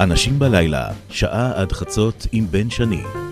אנשים בלילה, שעה עד חצות עם בן שני.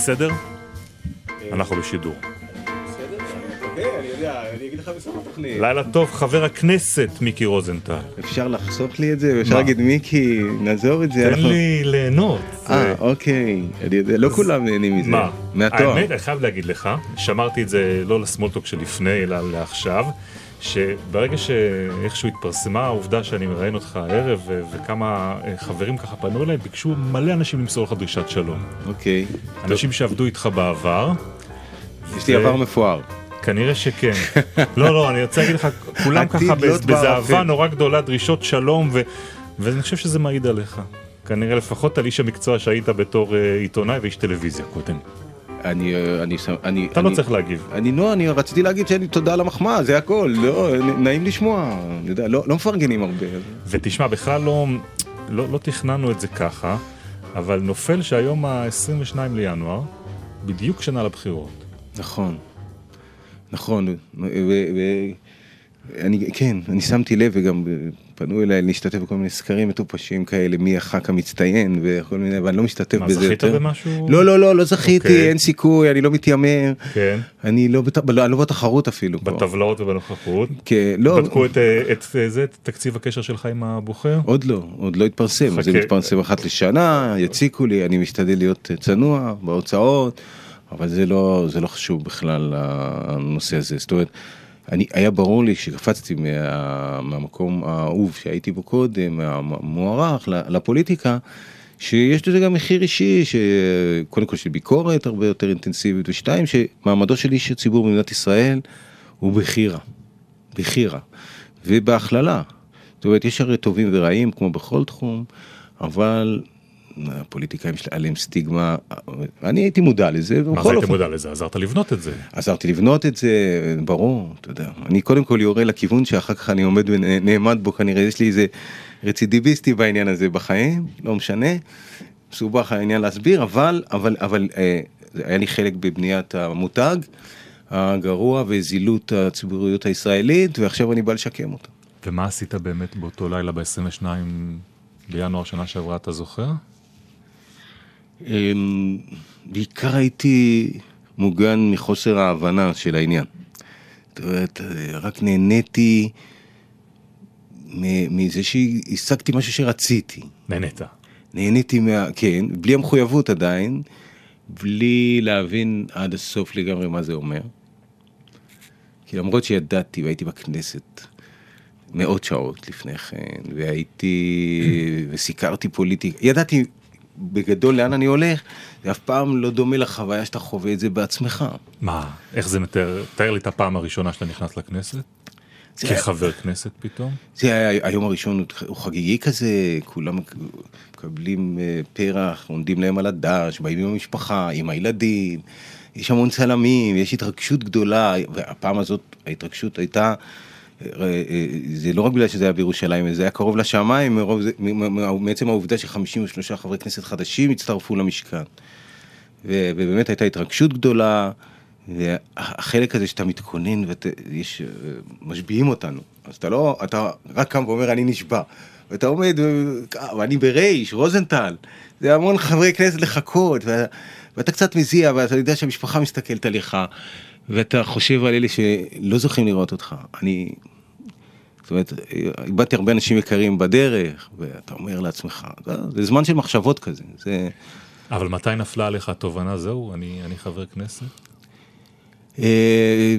בסדר? אנחנו בשידור. לילה טוב, חבר הכנסת מיקי רוזנטל. אפשר לחסוך לי את זה? אפשר להגיד מיקי, נעזור את זה? תן לי ליהנות. אה, אוקיי. אני יודע, לא כולם נהנים מזה. מה? מהתואר. האמת, אני חייב להגיד לך, שמרתי את זה לא לסמולטוק שלפני, אלא לעכשיו, שברגע שאיכשהו התפרסמה העובדה שאני מראיין אותך הערב, וכמה אה, חברים ככה פנו אליי, ביקשו מלא אנשים למסור לך דרישת שלום. אוקיי. אנשים שעבדו איתך בעבר. יש לי ו- עבר מפואר. כנראה שכן. לא, לא, אני רוצה להגיד לך, כולם ככה לוט בז- באהבה בערפל. נורא גדולה, דרישות שלום, ו- ואני חושב שזה מעיד עליך. כנראה לפחות על איש המקצוע שהיית בתור אה, עיתונאי ואיש טלוויזיה קודם. אני, אני, אני, אתה לא אני- צריך להגיב. אני לא, אני רציתי להגיד שאין לי תודה על המחמאה, זה הכל. לא, נעים לשמוע. אני יודע, לא לא מפרגנים הרבה. ותשמע, בכלל לא, לא, לא תכננו את זה ככה, אבל נופל שהיום ה-22 לינואר, בדיוק שנה לבחירות. נכון. נכון. ו- ו- אני, כן, אני שמתי לב וגם פנו אליי להשתתף בכל מיני סקרים מטופשים כאלה, מי הח"כ המצטיין וכל מיני, ואני לא משתתף מה, בזה זכית יותר. במשהו? לא, לא, לא, לא זכיתי, אוקיי. אין סיכוי, אני לא מתיימר. כן, אני לא, בת... לא, לא בתחרות אפילו. פה. בטבלאות ובנוכחות. כן, לא, בדקו את, את, אה, זה, את תקציב הקשר שלך עם הבוחר? עוד לא, עוד לא התפרסם, חכה. זה מתפרסם אחת לשנה, יציקו לי, אני משתדל להיות צנוע בהוצאות, אבל זה לא, זה לא חשוב בכלל הנושא הזה, זאת אומרת, אני, היה ברור לי כשקפצתי מה, מהמקום האהוב שהייתי בו קודם, המוערך לפוליטיקה, שיש לזה גם מחיר אישי, שקודם כל של ביקורת הרבה יותר אינטנסיבית, ושתיים, שמעמדו של איש הציבור במדינת ישראל הוא בחירה, בחירה, ובהכללה. זאת אומרת, יש הרי טובים ורעים כמו בכל תחום, אבל הפוליטיקאים עליהם סטיגמה, אני הייתי מודע לזה, מה זה היית מודע לזה? עזרת לבנות את זה. עזרתי לבנות את זה, ברור, אתה יודע. אני קודם כל יורה לכיוון שאחר כך אני עומד ונעמד בו, כנראה יש לי איזה רצידיביסטי בעניין הזה בחיים, לא משנה. מסובך העניין להסביר, אבל, אבל, אבל אה, היה לי חלק בבניית המותג הגרוע וזילות הציבוריות הישראלית, ועכשיו אני בא לשקם אותה. ומה עשית באמת באותו לילה ב-22 בינואר שנה שעברה, אתה זוכר? אמ, בעיקר הייתי מוגן מחוסר ההבנה של העניין. זאת אומרת, רק נהניתי מזה שהשגתי משהו שרציתי. נהנית. נהניתי מה... כן, בלי המחויבות עדיין, בלי להבין עד הסוף לגמרי מה זה אומר. כי למרות שידעתי והייתי בכנסת מאות שעות לפני כן, והייתי... וסיקרתי פוליטיקה, ידעתי בגדול לאן אני הולך, זה אף פעם לא דומה לחוויה שאתה חווה את זה בעצמך. מה, איך זה מתאר? תאר לי את הפעם הראשונה שאתה נכנס לכנסת? כחבר כנסת פתאום? זה היה היום הראשון, הוא חגיגי כזה, כולם מקבלים אה, פרח, עומדים להם על הדש, באים עם המשפחה, עם הילדים, יש המון צלמים, יש התרגשות גדולה, והפעם הזאת ההתרגשות הייתה, זה לא רק בגלל שזה היה בירושלים, זה היה קרוב לשמיים, מרוב מעצם העובדה ש-53 חברי כנסת חדשים הצטרפו למשכן. ובאמת הייתה התרגשות גדולה, והחלק הזה שאתה מתכונן ויש, משביעים אותנו, אז אתה לא, אתה רק קם ואומר אני נשבע, ואתה עומד, ואני ברייש, רוזנטל, זה המון חברי כנסת לחכות, ו- ואתה קצת מזיע, ואתה יודע שהמשפחה מסתכלת עליך, ואתה חושב על אלה שלא זוכים לראות אותך. אני, זאת אומרת, איבדתי הרבה אנשים יקרים בדרך, ואתה אומר לעצמך, זה, זה זמן של מחשבות כזה. זה... אבל מתי נפלה עליך התובנה, זהו, אני, אני חבר כנסת? אה,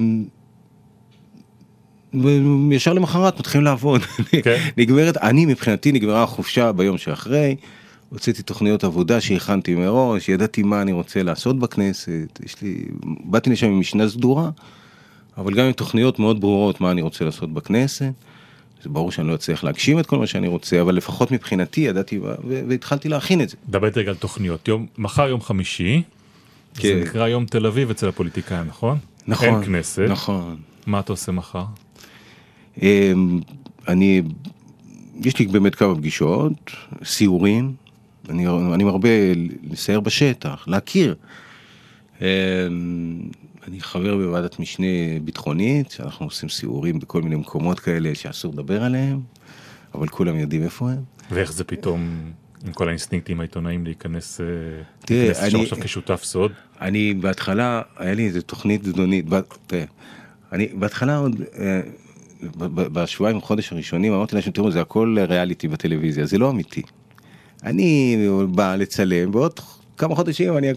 ישר למחרת מתחילים לעבוד. כן. נגמרת, אני מבחינתי נגמרה החופשה ביום שאחרי, הוצאתי תוכניות עבודה שהכנתי מראש, ידעתי מה אני רוצה לעשות בכנסת, יש לי, באתי לשם עם משנה סדורה, אבל גם עם תוכניות מאוד ברורות מה אני רוצה לעשות בכנסת. זה ברור שאני לא אצליח להגשים את כל מה שאני רוצה, אבל לפחות מבחינתי ידעתי והתחלתי להכין את זה. דבר רגע על תוכניות, יום, מחר יום חמישי, כן. זה נקרא יום תל אביב אצל הפוליטיקאים, נכון? נכון. אין כנסת. נכון. מה אתה עושה מחר? אמ, אני, יש לי באמת כמה פגישות, סיורים, אני, אני מרבה לסייר בשטח, להכיר. אני חבר בוועדת משנה ביטחונית, שאנחנו עושים סיורים בכל מיני מקומות כאלה שאסור לדבר עליהם, אבל כולם יודעים איפה הם. ואיך זה פתאום, עם כל האינסטינקטים העיתונאים להיכנס, אה, תראה, להיכנס אני- עכשיו כשותף סוד? אני בהתחלה, היה לי איזה תוכנית זדונית, תראה, אני בהתחלה עוד, אה, בשבועיים, חודש הראשונים, אמרתי להם, תראו, זה הכל ריאליטי בטלוויזיה, זה לא אמיתי. אני בא לצלם, בעוד כמה חודשים אני,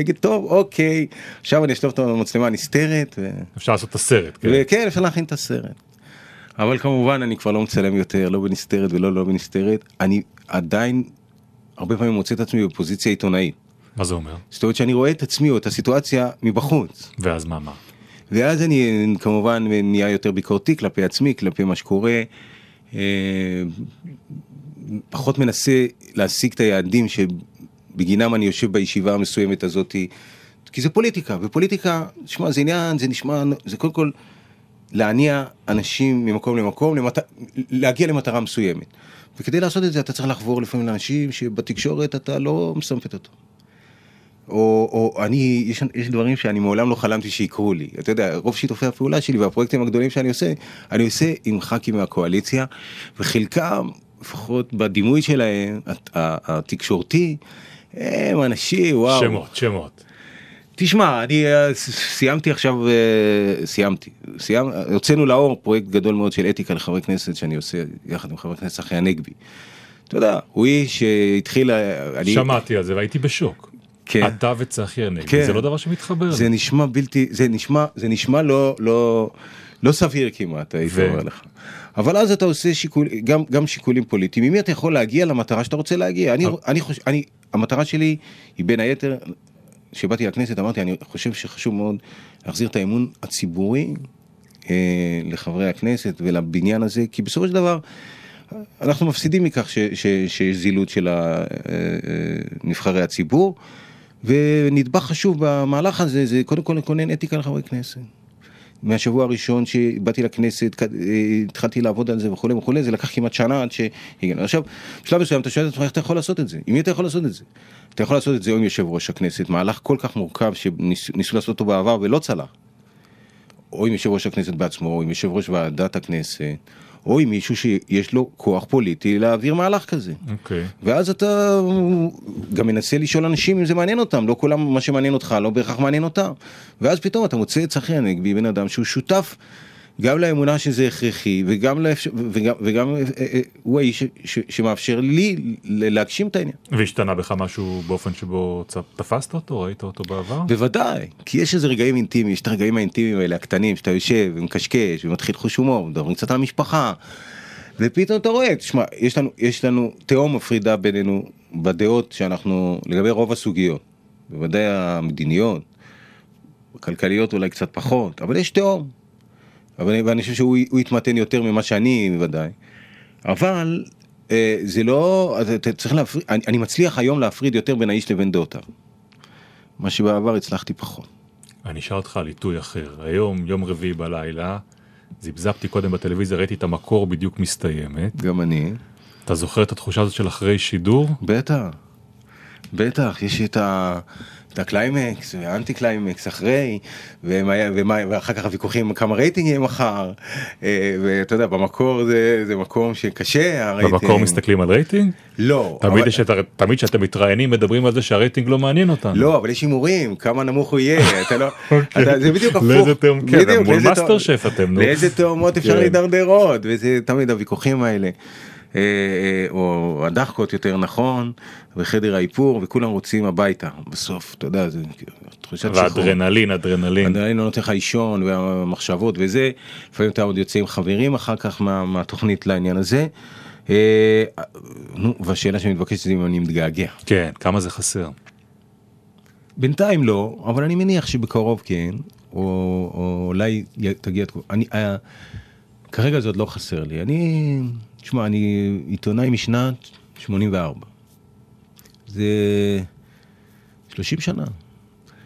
אגיד, טוב, אוקיי, עכשיו אני אשלוף את המצלמה הנסתרת, ו... אפשר לעשות את הסרט, כן? וכן, אפשר להכין את הסרט. אבל כמובן, אני כבר לא מצלם יותר, לא בנסתרת ולא לא בנסתרת, אני עדיין, הרבה פעמים מוצא את עצמי בפוזיציה עיתונאית. מה זה אומר? זאת אומרת שאני רואה את עצמי או את הסיטואציה מבחוץ. ואז מה, מה? ואז אני כמובן נהיה יותר ביקורתי כלפי עצמי, כלפי מה שקורה. אה, פחות מנסה להשיג את היעדים שבגינם אני יושב בישיבה המסוימת הזאתי. כי זה פוליטיקה, ופוליטיקה, שמע, זה עניין, זה נשמע, זה קודם כל להניע אנשים ממקום למקום, למט... להגיע למטרה מסוימת. וכדי לעשות את זה אתה צריך לחבור לפעמים לאנשים שבתקשורת אתה לא מסמפת אותו. או, או אני, יש, יש דברים שאני מעולם לא חלמתי שיקרו לי. אתה יודע, רוב שיתופי הפעולה שלי והפרויקטים הגדולים שאני עושה, אני עושה עם ח"כים מהקואליציה, וחלקם, לפחות בדימוי שלהם, הת- התקשורתי, הם אנשים, וואו. שמות, שמות. תשמע, אני אה, סיימתי עכשיו, אה, סיימתי, סיימ, הוצאנו לאור פרויקט גדול מאוד של אתיקה לחברי כנסת שאני עושה יחד עם חבר הכנסת צחי הנגבי. אתה יודע, הוא איש שהתחיל, אה, אני, שמעתי על זה והייתי בשוק. כן. אתה וצחי הנגבי, כן. זה לא דבר שמתחבר. זה נשמע בלתי, זה נשמע, זה נשמע לא, לא, לא סביר כמעט, הייתי ו- אומר לך. אבל אז אתה עושה שיקול, גם, גם שיקולים פוליטיים, עם מי אתה יכול להגיע למטרה שאתה רוצה להגיע? אני, אני חושב, אני, המטרה שלי היא בין היתר, כשבאתי לכנסת אמרתי, אני חושב שחשוב מאוד להחזיר את האמון הציבורי אה, לחברי הכנסת ולבניין הזה, כי בסופו של דבר, אנחנו מפסידים מכך שיש זילות של אה, אה, נבחרי הציבור, ונדבך חשוב במהלך הזה זה קודם כל לכונן אתיקה לחברי כנסת. מהשבוע הראשון שבאתי לכנסת, התחלתי לעבוד על זה וכולי וכולי, זה לקח כמעט שנה עד שהגענו. עכשיו, בשלב מסוים אתה שואל את עצמך איך אתה יכול לעשות את זה? עם מי אתה יכול לעשות את זה? אתה יכול לעשות את זה או עם יושב ראש הכנסת, מהלך כל כך מורכב שניסו לעשות אותו בעבר ולא צלח. או עם יושב ראש הכנסת בעצמו, או עם יושב ראש ועדת הכנסת, או עם מישהו שיש לו כוח פוליטי להעביר מהלך כזה. אוקיי. ואז אתה גם מנסה לשאול אנשים אם זה מעניין אותם, לא כולם מה שמעניין אותך לא בהכרח מעניין אותם. ואז פתאום אתה מוצא את צחי הנגבי, בן אדם שהוא שותף גם לאמונה שזה הכרחי, וגם, לאפשר, וגם, וגם אה, אה, הוא האיש ש- ש- שמאפשר לי להגשים את העניין. והשתנה בך משהו באופן שבו תפסת אותו, ראית אותו בעבר? בוודאי, כי יש איזה רגעים אינטימיים, יש את הרגעים האינטימיים האלה, הקטנים, שאתה יושב ומקשקש ומתחיל חוש הומור, מדברים קצת על המשפחה, ופתאום אתה רואה, תשמע, יש לנו, יש לנו תהום מפרידה בינינו בדעות שאנחנו, לגבי רוב הסוגיות, בוודאי המדיניות, הכלכליות אולי קצת פחות, אבל יש תהום. אבל, ואני חושב שהוא הוא יתמתן יותר ממה שאני בוודאי. אבל אה, זה לא, אתה צריך להפריד, אני, אני מצליח היום להפריד יותר בין האיש לבין דעותיו. מה שבעבר הצלחתי פחות. אני אשאל אותך על עיתוי אחר. היום, יום רביעי בלילה, זפזפתי קודם בטלוויזיה, ראיתי את המקור בדיוק מסתיימת. גם אני. אתה זוכר את התחושה הזאת של אחרי שידור? בטח. בטח, יש את ה... את הקליימקס והאנטי קליימקס אחרי ומה, ומה, ואחר כך הוויכוחים כמה רייטינג יהיה מחר אה, ואתה יודע במקור זה, זה מקום שקשה הרייטינג. במקור מסתכלים על רייטינג? לא. תמיד, אבל... שאת, תמיד שאתם מתראיינים מדברים על זה שהרייטינג לא מעניין אותנו. לא אבל יש הימורים כמה נמוך הוא יהיה אתה לא אוקיי. אתה, זה בדיוק הפוך. לאיזה תאום, כן, מול מאסטר שף אתם. לאיזה תאומות אפשר כן. להידרדר עוד וזה תמיד הוויכוחים האלה. אה, אה, או הדחקות יותר נכון, וחדר האיפור, וכולם רוצים הביתה. בסוף, אתה יודע, זה תחושת שחרור. ואדרנלין, אדרנלין. אדרנלין לא נותן לך לישון, והמחשבות וזה. לפעמים אתה עוד יוצא עם חברים אחר כך מה, מהתוכנית לעניין הזה. אה, נו, והשאלה שמתבקשת זה אם אני מתגעגע. כן, כמה זה חסר? בינתיים לא, אבל אני מניח שבקרוב כן, או, או אולי תגיע, אני, אה, כרגע זה עוד לא חסר לי. אני תשמע, אני עיתונאי משנת 84. זה 30 שנה.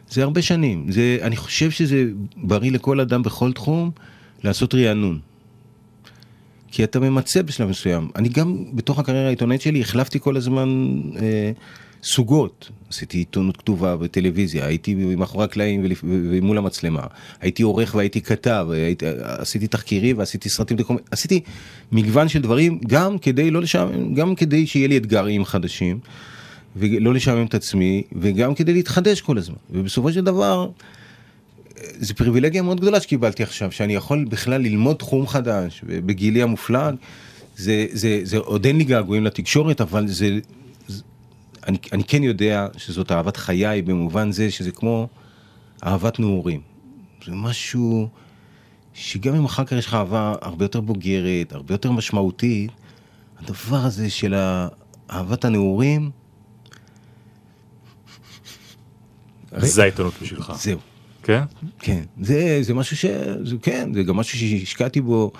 זה הרבה שנים. זה, אני חושב שזה בריא לכל אדם בכל תחום לעשות רענון. כי אתה ממצה בשלב מסוים. אני גם בתוך הקריירה העיתונאית שלי החלפתי כל הזמן אה, סוגות. עשיתי עיתונות כתובה בטלוויזיה, הייתי מאחורי הקלעים ומול המצלמה, הייתי עורך והייתי כתב, הייתי, עשיתי תחקירים ועשיתי סרטים, עשיתי מגוון של דברים גם כדי לא לשעמם, גם כדי שיהיה לי אתגרים חדשים ולא לשעמם את עצמי וגם כדי להתחדש כל הזמן. ובסופו של דבר זו פריבילגיה מאוד גדולה שקיבלתי עכשיו, שאני יכול בכלל ללמוד תחום חדש בגילי המופלג. זה, זה, זה עוד אין לי געגועים לתקשורת, אבל זה, אני, אני כן יודע שזאת אהבת חיי במובן זה שזה כמו אהבת נעורים. זה משהו שגם אם אחר כך יש לך אהבה הרבה יותר בוגרת, הרבה יותר משמעותית, הדבר הזה של אהבת הנעורים... זה העיתונות בשבילך. זהו. כן? כן. זה, זה משהו ש... זה, כן, זה גם משהו שהשקעתי בו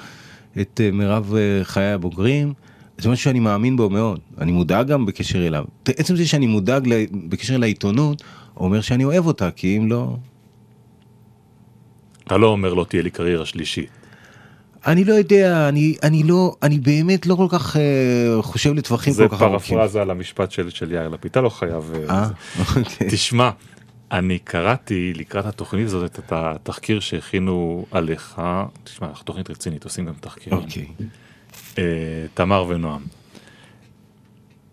את אה, מירב אה, חיי הבוגרים. זה משהו שאני מאמין בו מאוד, אני מודאג גם בקשר אליו. עצם זה שאני מודאג בקשר לעיתונות, אומר שאני אוהב אותה, כי אם לא... אתה לא אומר לא תהיה לי קריירה שלישית. אני לא יודע, אני, אני לא, אני באמת לא כל כך uh, חושב לטווחים כל כך ארוכים. זה פרפרזה על המשפט של, של יאיר לפיד, אתה לא חייב... אה, אה אוקיי. תשמע, אני קראתי לקראת התוכנית הזאת את התחקיר שהכינו עליך, תשמע, תוכנית רצינית, עושים גם תחקירים. אוקיי. אה, תמר ונועם.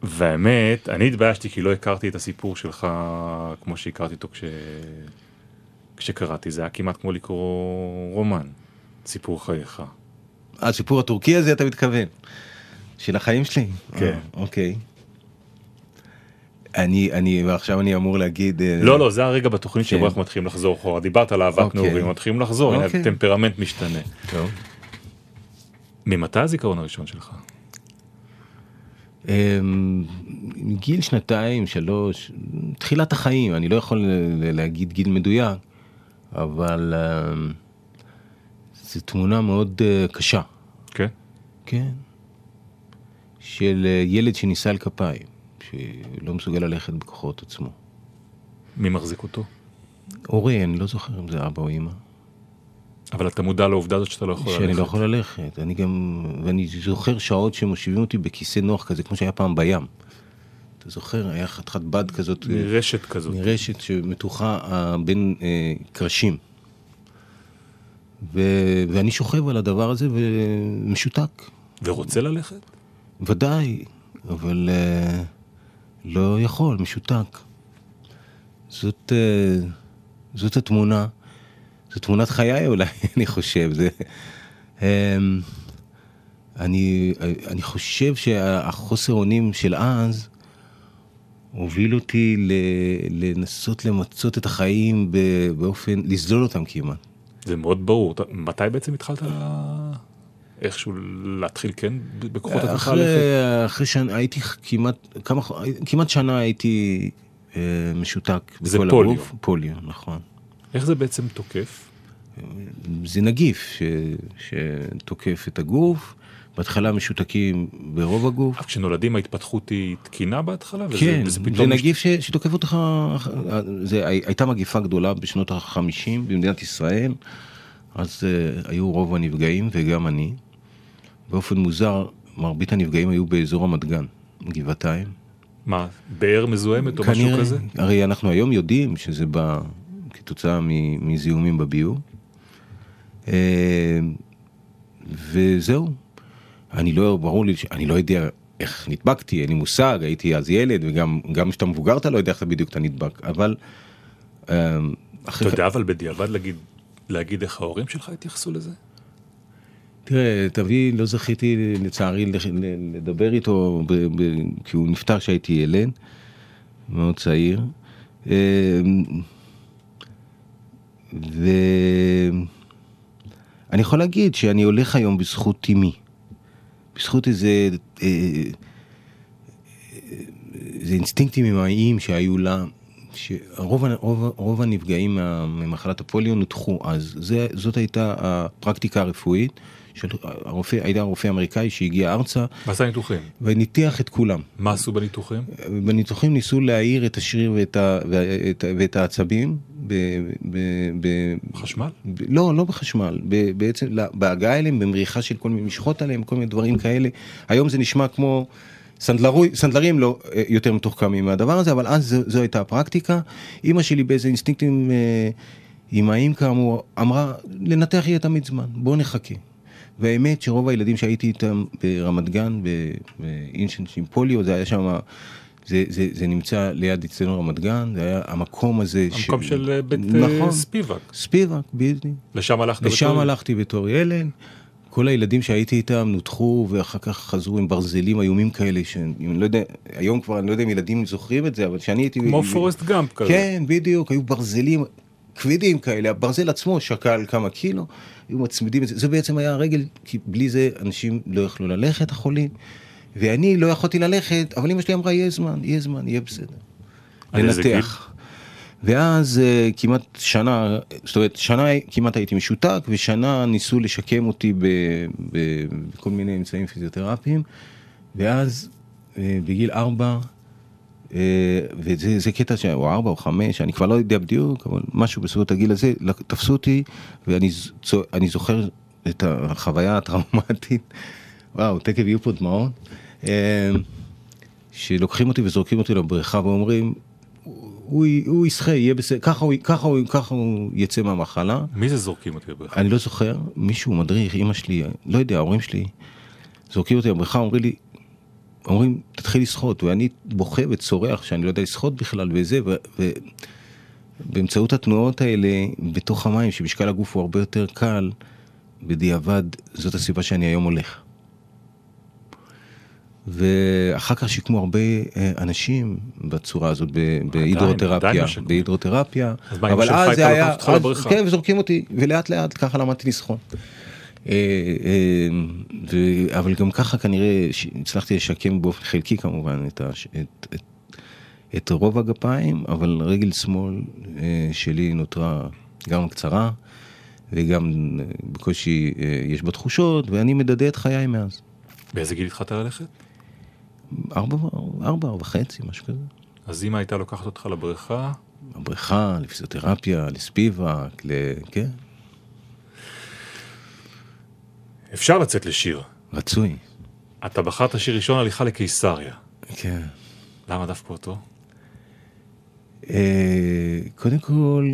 והאמת, אני התביישתי כי לא הכרתי את הסיפור שלך כמו שהכרתי אותו כש... כשקראתי, זה היה כמעט כמו לקרוא רומן, סיפור חייך. הסיפור הטורקי הזה אתה מתכוון? של החיים שלי? כן. אה, אוקיי. אני, אני, ועכשיו אני אמור להגיד... אה, לא, לא, זה הרגע בתוכנית כן. שבו אנחנו מתחילים לחזור אחורה. דיברת על אהבת אוקיי. נעורים, מתחילים לחזור, אוקיי. הטמפרמנט משתנה. ממתי הזיכרון הראשון שלך? אמ, גיל שנתיים, שלוש, תחילת החיים, אני לא יכול להגיד גיל מדויק, אבל אמ, זו תמונה מאוד אה, קשה. כן? כן. של אה, ילד שנישא על כפיים, שלא מסוגל ללכת בכוחות עצמו. מי מחזיק אותו? הורי, אני לא זוכר אם זה אבא או אמא. אבל אתה מודע לעובדה הזאת שאתה לא יכול ללכת. שאני לא יכול ללכת. אני גם, ואני זוכר שעות שמושיבים אותי בכיסא נוח כזה, כמו שהיה פעם בים. אתה זוכר, היה חתיכת בד כזאת. מרשת כזאת. מרשת שמתוחה אה, בין אה, קרשים. ו, ואני שוכב על הדבר הזה ומשותק. ורוצה ללכת? ודאי, אבל אה, לא יכול, משותק. זאת, אה, זאת התמונה. זו תמונת חיי אולי, אני חושב. זה, אמ, אני, אני חושב שהחוסר אונים של אז הוביל אותי לנסות למצות את החיים באופן, לסלול אותם כמעט. זה מאוד ברור. מתי בעצם התחלת איכשהו להתחיל כן בכוחות עצמך אחרי, אחרי שנה, הייתי כמעט, כמה, כמעט שנה הייתי אה, משותק. זה פוליו. הגוף. פוליו, נכון. איך זה בעצם תוקף? זה נגיף ש, שתוקף את הגוף, בהתחלה משותקים ברוב הגוף. אבל כשנולדים ההתפתחות היא תקינה בהתחלה? כן, וזה, וזה זה נגיף ש, שתוקף אותך, זה הייתה מגיפה גדולה בשנות החמישים במדינת ישראל, אז uh, היו רוב הנפגעים וגם אני. באופן מוזר, מרבית הנפגעים היו באזור רמת גן, גבעתיים. מה, באר מזוהמת או משהו כנראה, כזה? הרי אנחנו היום יודעים שזה בא כתוצאה מזיהומים בביוב. אה, וזהו. אני לא, ברור לי, אני לא יודע איך נדבקתי, אין לי מושג, הייתי אז ילד, וגם גם כשאתה מבוגר אתה לא יודע איך בדיוק אתה נדבק, אבל... אה, אתה יודע אבל בדיעבד להגיד, להגיד איך ההורים שלך התייחסו לזה? תראה, תביא, לא זכיתי לצערי לדבר איתו, ב, ב, כי הוא נפטר כשהייתי ילד, מאוד צעיר. אה, ואני יכול להגיד שאני הולך היום בזכות אמי, בזכות איזה, אה, איזה אינסטינקטים אמהיים שהיו לה. שרוב רוב, רוב הנפגעים ממחלת הפוליו נותחו אז, זה, זאת הייתה הפרקטיקה הרפואית, של הרופא, הייתה רופא אמריקאי שהגיע ארצה מה זה הניתוחים? וניתח את כולם. מה עשו בניתוחים? בניתוחים ניסו להאיר את השריר ואת, ה, ואת, ואת העצבים. ב, ב, ב, חשמל? ב, לא, לא בחשמל, ב, בעצם לא, בהגעה אליהם, במריחה של כל מיני משחות עליהם, כל מיני דברים כאלה. היום זה נשמע כמו סנדלרוי, סנדלרים לא אה, יותר מתוחכמים מהדבר הזה, אבל אז זו, זו הייתה הפרקטיקה. אימא שלי באיזה אינסטינקטים אה, אימהיים כאמור, אמרה לנתח יהיה תמיד זמן, בואו נחכה. והאמת שרוב הילדים שהייתי איתם ברמת גן, באינשנט עם פוליו, זה היה שם, זה, זה, זה נמצא ליד אצלנו רמת גן, זה היה המקום הזה. המקום של אה, בית נכון, אה, ספיבק. ספיבק, בדיוק. לשם הלכת לשם בתור- הלכתי בתור ילד. כל הילדים שהייתי איתם נותחו ואחר כך חזרו עם ברזלים איומים כאלה, שאני לא יודע, היום כבר אני לא יודע אם ילדים זוכרים את זה, אבל כשאני הייתי... כמו פורסט גאמפ כזה. כן, בדיוק, היו ברזלים כבדים כאלה, הברזל עצמו שקל כמה קילו, היו מצמידים את זה, זה בעצם היה הרגל, כי בלי זה אנשים לא יכלו ללכת, החולים, ואני לא יכולתי ללכת, אבל אמא שלי אמרה, יהיה זמן, יהיה זמן, יהיה בסדר. לנתח. ואז אה, כמעט שנה, זאת אומרת, שנה כמעט הייתי משותק, ושנה ניסו לשקם אותי ב- ב- בכל מיני אמצעים פיזיותרפיים, ואז אה, בגיל ארבע, אה, וזה זה קטע ש... או ארבע או חמש, אני כבר לא יודע בדיוק, אבל משהו בסביבות הגיל הזה, תפסו אותי, ואני זוכר את החוויה הטראומטית, וואו, תכף יהיו פה דמעות, שלוקחים אותי וזורקים אותי לבריכה ואומרים, הוא, הוא ישחה, יהיה בסדר, ככה הוא, ככה, הוא, ככה הוא יצא מהמחלה. מי זה זורקים אותי בבריכה? אני לא זוכר, מישהו מדריך, אמא שלי, לא יודע, ההורים שלי, זורקים אותי לבריכה, אומרים לי, אומרים, תתחיל לשחות, ואני בוכה וצורח שאני לא יודע לשחות בכלל וזה, ובאמצעות התנועות האלה, בתוך המים, שמשקל הגוף הוא הרבה יותר קל, בדיעבד, זאת הסיבה שאני היום הולך. ואחר כך שיקמו הרבה אה, אנשים בצורה הזאת בהידרותרפיה. בהידרותרפיה, אז אותך אז- לבריכה? כן, וזורקים אותי, ולאט לאט ככה למדתי לשחות. אה, אה, אבל גם ככה כנראה הצלחתי לשקם באופן חלקי כמובן את, את, את, רוב הגפיים, אבל רגל שמאל שלי נותרה גם קצרה, וגם בקושי יש בה תחושות, ואני מדדה את חיי מאז. באיזה גיל התחלת ללכת? ארבע, ארבע, ארבע וחצי, משהו כזה. אז אמא הייתה לוקחת אותך לבריכה, הבריכה, לפיזיותרפיה, לספיבק, ל... כן, אפשר לצאת לשיר. רצוי. אתה בחרת שיר ראשון הליכה לקיסריה. כן. למה דווקא אותו? אה, קודם כל,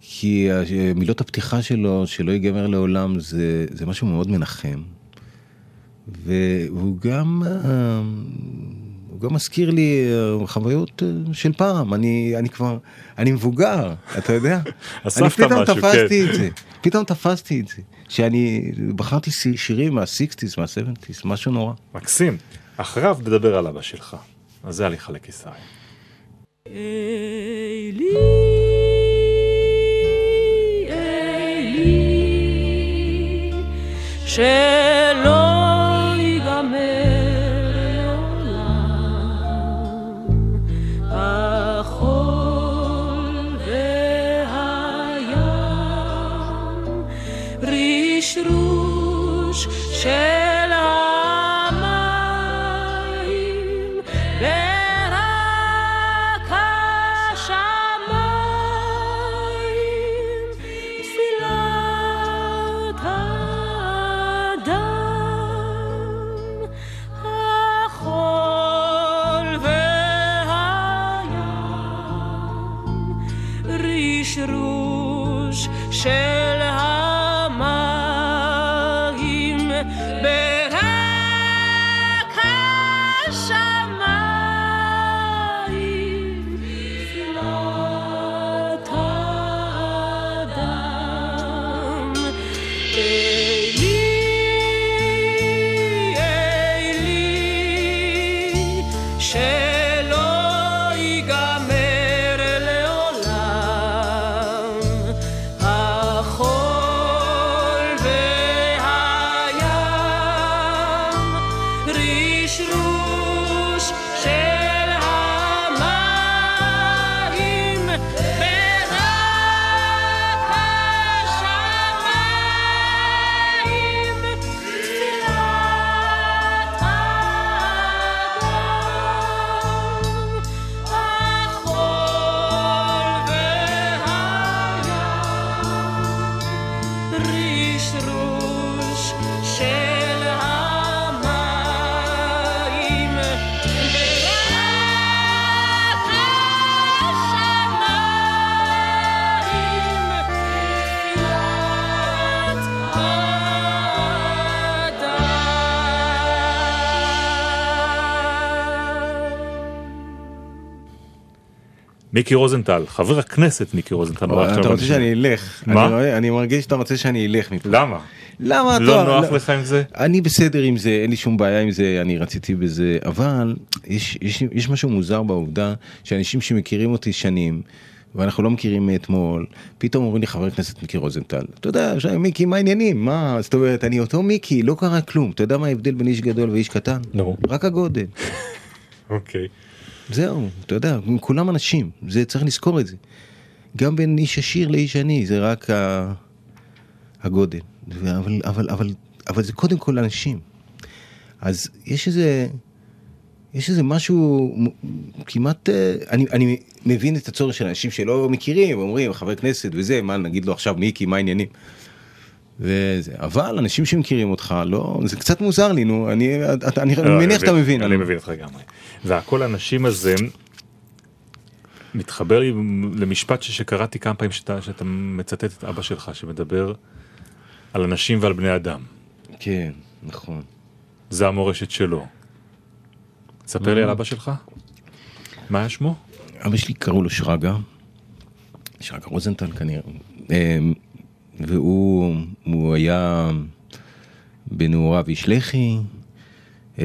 כי מילות הפתיחה שלו, שלא ייגמר לעולם, זה, זה משהו מאוד מנחם. והוא גם, אה, הוא גם מזכיר לי אה, חוויות אה, של פעם. אני, אני כבר, אני מבוגר, אתה יודע? אספת אני פתאום משהו, תפסתי כן. את זה. פתאום תפסתי את זה. שאני בחרתי שי- שירים מה-60's, מה-70's, משהו נורא. מקסים. אחריו נדבר על אבא שלך. אז זה הליכה לקיסריה. שלא מיקי רוזנטל, חבר הכנסת מיקי רוזנטל. לא אתה רוצה. שאני אלך? מה? אני רואה- אני מרגיש שאתה רוצה שאני אלך מפה. למה? למה? לא אתה- נוח לך עם זה? אני בסדר עם זה, אין לי שום בעיה עם זה, אני רציתי בזה, אבל יש, יש, יש משהו מוזר בעובדה שאנשים שמכירים אותי שנים, ואנחנו לא מכירים מאתמול, פתאום אומרים לי חבר הכנסת מיקי רוזנטל, אתה יודע, עכשיו, מיקי, מה העניינים? מה, זאת אומרת, אני אותו מיקי, לא קרה כלום, אתה יודע מה ההבדל בין איש גדול ואיש קטן? נו. רק הגודל. אוקיי. זהו, אתה יודע, כולם אנשים, זה צריך לזכור את זה. גם בין איש עשיר לאיש עני, זה רק ה... הגודל. אבל, אבל, אבל, אבל זה קודם כל אנשים. אז יש איזה, יש איזה משהו כמעט, אה, אני, אני מבין את הצורך של אנשים שלא מכירים, אומרים חבר כנסת וזה, מה נגיד לו עכשיו מיקי, מה העניינים? וזה, אבל אנשים שמכירים אותך, לא, זה קצת מוזר לי, נו, אני, אתה, אני, לא, אני מניח שאתה מבין. אני מבין אותך לגמרי. והכל הנשים הזה מתחבר לי למשפט שקראתי כמה פעמים שאתה, שאתה מצטט את אבא שלך שמדבר על אנשים ועל בני אדם. כן, נכון. זה המורשת שלו. ספר לי על אבא שלך. מה היה שמו? אבא שלי קראו לו שרגא, שרגא רוזנטל כנראה, אמ, והוא הוא היה בנעוריו איש לח"י, אמ,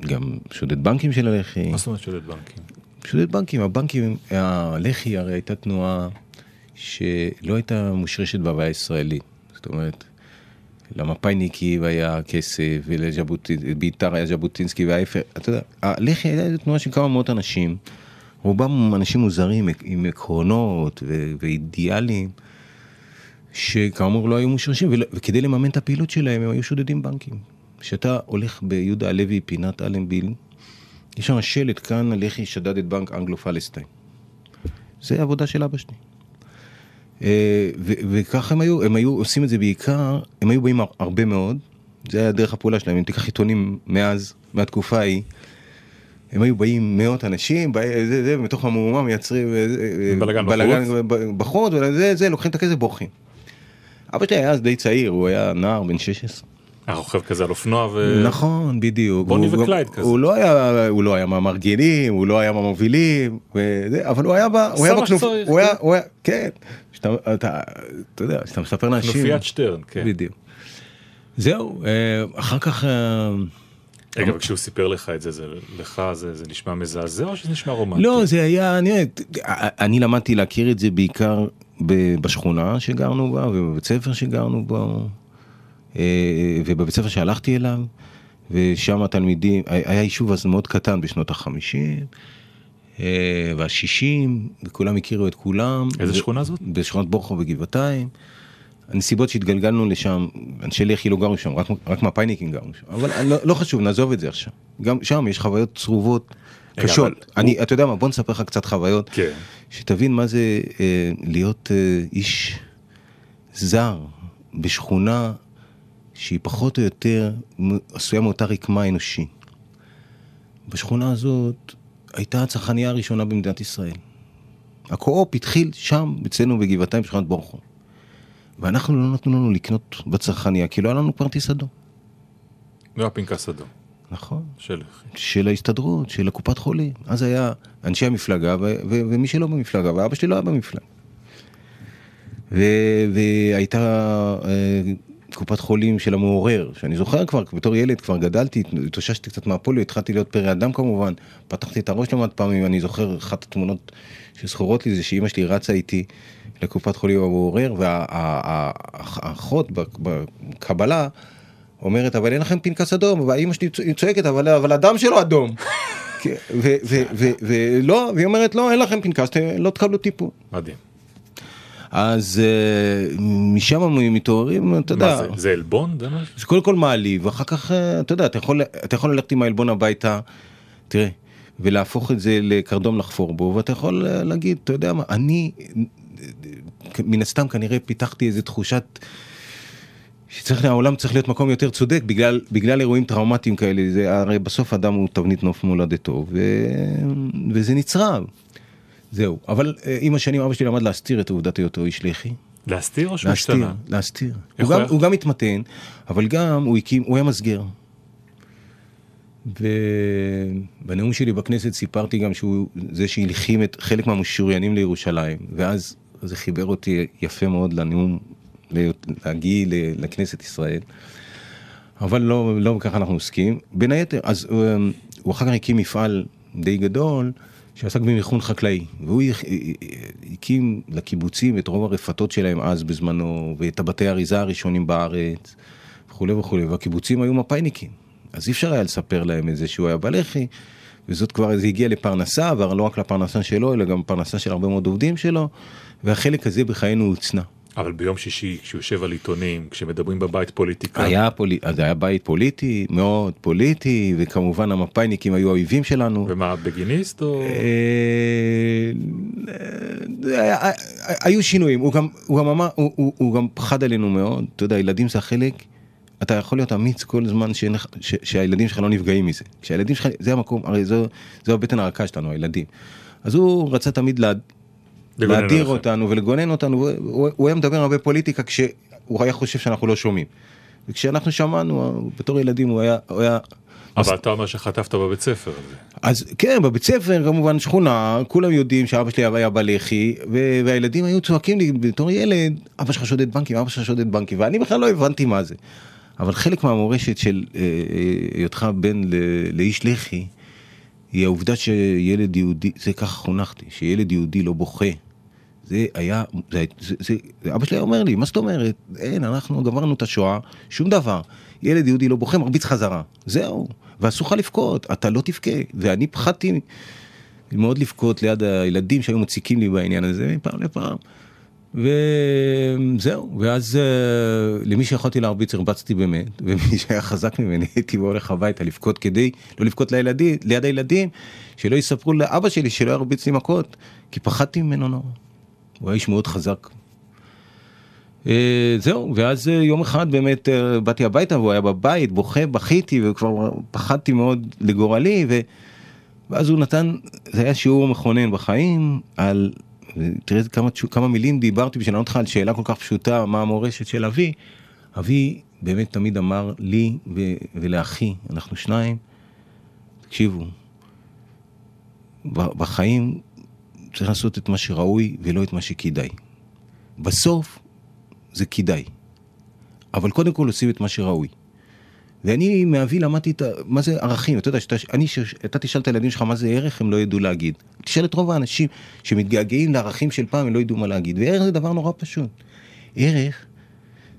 גם שודד בנקים של הלח"י, מה זאת אומרת שודד בנקים? שודד בנקים, הבנקים, הלח"י הרי הייתה תנועה שלא הייתה מושרשת בהוויה הישראלית, זאת אומרת, למפא"יניקים היה כסף, ולבית"ר היה ז'בוטינסקי וההפך, אתה יודע, הלח"י הייתה תנועה של כמה מאות אנשים, רובם אנשים מוזרים עם עקרונות ו- ואידיאלים, שכאמור לא היו מושרשים, וכדי לממן את הפעילות שלהם הם היו שודדים בנקים. כשאתה הולך ביהודה הלוי, פינת אלנביל, יש שם שלט כאן, הלח"י שדד את בנק אנגלו פלסטיין. זה עבודה של אבא שלי. אה, וכך הם היו, הם היו עושים את זה בעיקר, הם היו באים הר- הרבה מאוד, זה היה דרך הפעולה שלהם, אם תיקח עיתונים מאז, מהתקופה ההיא, הם היו באים מאות אנשים, בא- זה, זה, מתוך המהומה מייצרים אה, אה, בלגן ב- בחוץ, וזה, זה, לוקחים את הכסף, בורחים. אבא שלי היה אז די צעיר, הוא היה נער בן 16. היה רוכב כזה על אופנוע ו... נכון, בדיוק. בוני וקלייד כזה. הוא לא היה, הוא לא היה מהמארגנים, הוא לא היה מהמובילים, וזה, אבל הוא היה ב... הוא היה בכנופ... הוא היה, כן. הוא היה, כן. שאתה, אתה, אתה יודע, שאתה מספר לאנשים... כנופיית שטרן, כן. בדיוק. זהו, אה, אחר כך... אה, רגע, וכשהוא סיפר לך את זה, זה לך זה, זה נשמע מזעזע או שזה נשמע רומנטי? לא, זה היה, אני, אני למדתי להכיר את זה בעיקר בשכונה שגרנו בה ובבית ספר שגרנו בו אה, ובבית ספר שהלכתי אליו ושם התלמידים, היה יישוב אז מאוד קטן בשנות החמישים והשישים וכולם הכירו את כולם. איזה ו- שכונה זאת? בשכונת בורחו וגבעתיים. הנסיבות שהתגלגלנו לשם, אנשי לח"י לא גרו שם, רק, רק מפא"יניקים גרו שם, אבל לא, לא חשוב, נעזוב את זה עכשיו. גם שם יש חוויות צרובות קשות. אבל אני, אתה יודע מה, בוא נספר לך קצת חוויות, כן. שתבין מה זה אה, להיות אה, איש זר בשכונה שהיא פחות או יותר עשויה מאותה רקמה אנושי. בשכונה הזאת הייתה הצרכנייה הראשונה במדינת ישראל. הקו-אופ התחיל שם, אצלנו בגבעתיים בשכונת בורחו. ואנחנו לא נתנו לנו לקנות בצרכניה, כי לא היה לנו כרטיס אדום. לא הפנקס אדום. נכון. של... של ההסתדרות, של הקופת חולים. אז היה אנשי המפלגה ו- ו- ומי שלא במפלגה, ואבא שלי לא היה במפלגה. ו- והייתה אה, קופת חולים של המעורר, שאני זוכר כבר, בתור ילד כבר גדלתי, התאוששתי קצת מהפוליו, התחלתי להיות פרא אדם כמובן, פתחתי את הראש למעט פעמים, אני זוכר, אחת התמונות שזכורות לי זה שאימא שלי רצה איתי לקופת חולים המעורר, והאחות בקבלה אומרת, אבל אין לכם פנקס אדום, והאימא שלי צוע- צועקת, אבל, אבל הדם שלו אדום. כן, ו- ו- ו- ולא, והיא אומרת, לא, אין לכם פנקס, לא תקבלו טיפול. מדהים. אז אה, משם מתעוררים, אתה יודע, זה? זה עלבון? זה קודם כל מעליב, ואחר כך, אה, אתה יודע, אתה יכול, אתה יכול ללכת עם העלבון הביתה, תראה, ולהפוך את זה לקרדום לחפור בו, ואתה יכול אה, להגיד, אתה יודע מה, אני, מן הסתם כנראה פיתחתי איזה תחושת, שצריך, העולם צריך להיות מקום יותר צודק בגלל, בגלל אירועים טראומטיים כאלה, זה, הרי בסוף אדם הוא תבנית נוף מולדתו, ו, וזה נצרב. זהו, אבל אה, עם השנים אבא שלי למד להסתיר את עובדת היותו איש לח"י. להסתיר או שהוא השתנה? להסתיר. הוא גם? הוא גם התמתן, אבל גם הוא הקים, הוא היה מסגר. ובנאום שלי בכנסת סיפרתי גם שהוא זה שהלחים את חלק מהמשוריינים לירושלים, ואז זה חיבר אותי יפה מאוד לנאום, להגיע לכנסת ישראל. אבל לא, לא ככה אנחנו עוסקים. בין היתר, אז הוא, הוא אחר כך הקים מפעל די גדול שעסק במיכון חקלאי, והוא הכ- הקים לקיבוצים את רוב הרפתות שלהם אז בזמנו, ואת הבתי האריזה הראשונים בארץ, וכולי וכולי, והקיבוצים היו מפאיניקים. אז אי אפשר היה לספר להם את זה שהוא היה בלח"י, וזאת כבר, זה הגיע לפרנסה, ולא רק לפרנסה שלו, אלא גם פרנסה של הרבה מאוד עובדים שלו, והחלק הזה בחיינו הוצנע. אבל ביום שישי, כשהוא יושב על עיתונים, כשמדברים בבית פוליטיקה, היה, פולי... אז היה בית פוליטי, מאוד פוליטי, וכמובן המפאיניקים היו האויבים שלנו. ומה, בגיניסט או... אה, אה, היה- היו שינויים, הוא גם, הוא גם אמר, הוא, הוא, הוא גם פחד עלינו מאוד, אתה יודע, ילדים זה החלק, אתה יכול להיות אמיץ כל זמן לך, ש, שהילדים שלך לא נפגעים מזה. כשהילדים שלך, זה המקום, הרי זו, זו הבטן הרכה שלנו, הילדים. אז הוא רצה תמיד לה, להדיר. אותנו ולגונן אותנו, הוא, הוא, היה מדבר הרבה פוליטיקה כשהוא היה חושב שאנחנו לא שומעים. וכשאנחנו שמענו, בתור ילדים הוא היה, הוא היה אבל אתה אומר שחטפת בבית ספר. אז כן, בבית ספר כמובן שכונה, כולם יודעים שאבא שלי היה בלח"י, ו- והילדים היו צועקים לי בתור ילד, אבא שלך שודד בנקים, אבא שלך שודד בנקים, ואני בכלל לא הבנתי מה זה. אבל חלק מהמורשת של אה, אה, היותך בן ל- לאיש לח"י, היא העובדה שילד יהודי, זה ככה חונכתי, שילד יהודי לא בוכה. זה היה, זה, זה, זה, אבא שלי אומר לי, מה זאת אומרת? אין, אנחנו גמרנו את השואה, שום דבר. ילד יהודי לא בוכה, מרביץ חזרה. זהו. ואסור לך לבכות, אתה לא תבכה. ואני פחדתי מאוד לבכות ליד הילדים שהיו מציקים לי בעניין הזה מפעם לפעם. וזהו, ואז אה, למי שיכולתי להרביץ הרבצתי באמת, ומי שהיה חזק ממני הייתי הולך הביתה לבכות כדי לא לבכות ליד הילדים, שלא יספרו לאבא שלי שלא ירביץ לי מכות, כי פחדתי ממנו נורא. הוא היה איש מאוד חזק. אה, זהו, ואז אה, יום אחד באמת אה, באתי הביתה והוא היה בבית, בוכה, בכיתי וכבר פחדתי מאוד לגורלי, ו... ואז הוא נתן, זה היה שיעור מכונן בחיים על, תראה כמה, כמה מילים דיברתי בשביל לענות לך על שאלה כל כך פשוטה, מה המורשת של אבי. אבי באמת תמיד אמר לי ו- ולאחי, אנחנו שניים, תקשיבו, בחיים צריך לעשות את מה שראוי ולא את מה שכדאי. בסוף זה כדאי, אבל קודם כל עושים את מה שראוי. ואני מאבי למדתי את ה... מה זה ערכים, אתה יודע, שאתה, אני, שאתה תשאל את הילדים שלך מה זה ערך, הם לא ידעו להגיד. תשאל את רוב האנשים שמתגעגעים לערכים של פעם, הם לא ידעו מה להגיד. וערך זה דבר נורא פשוט. ערך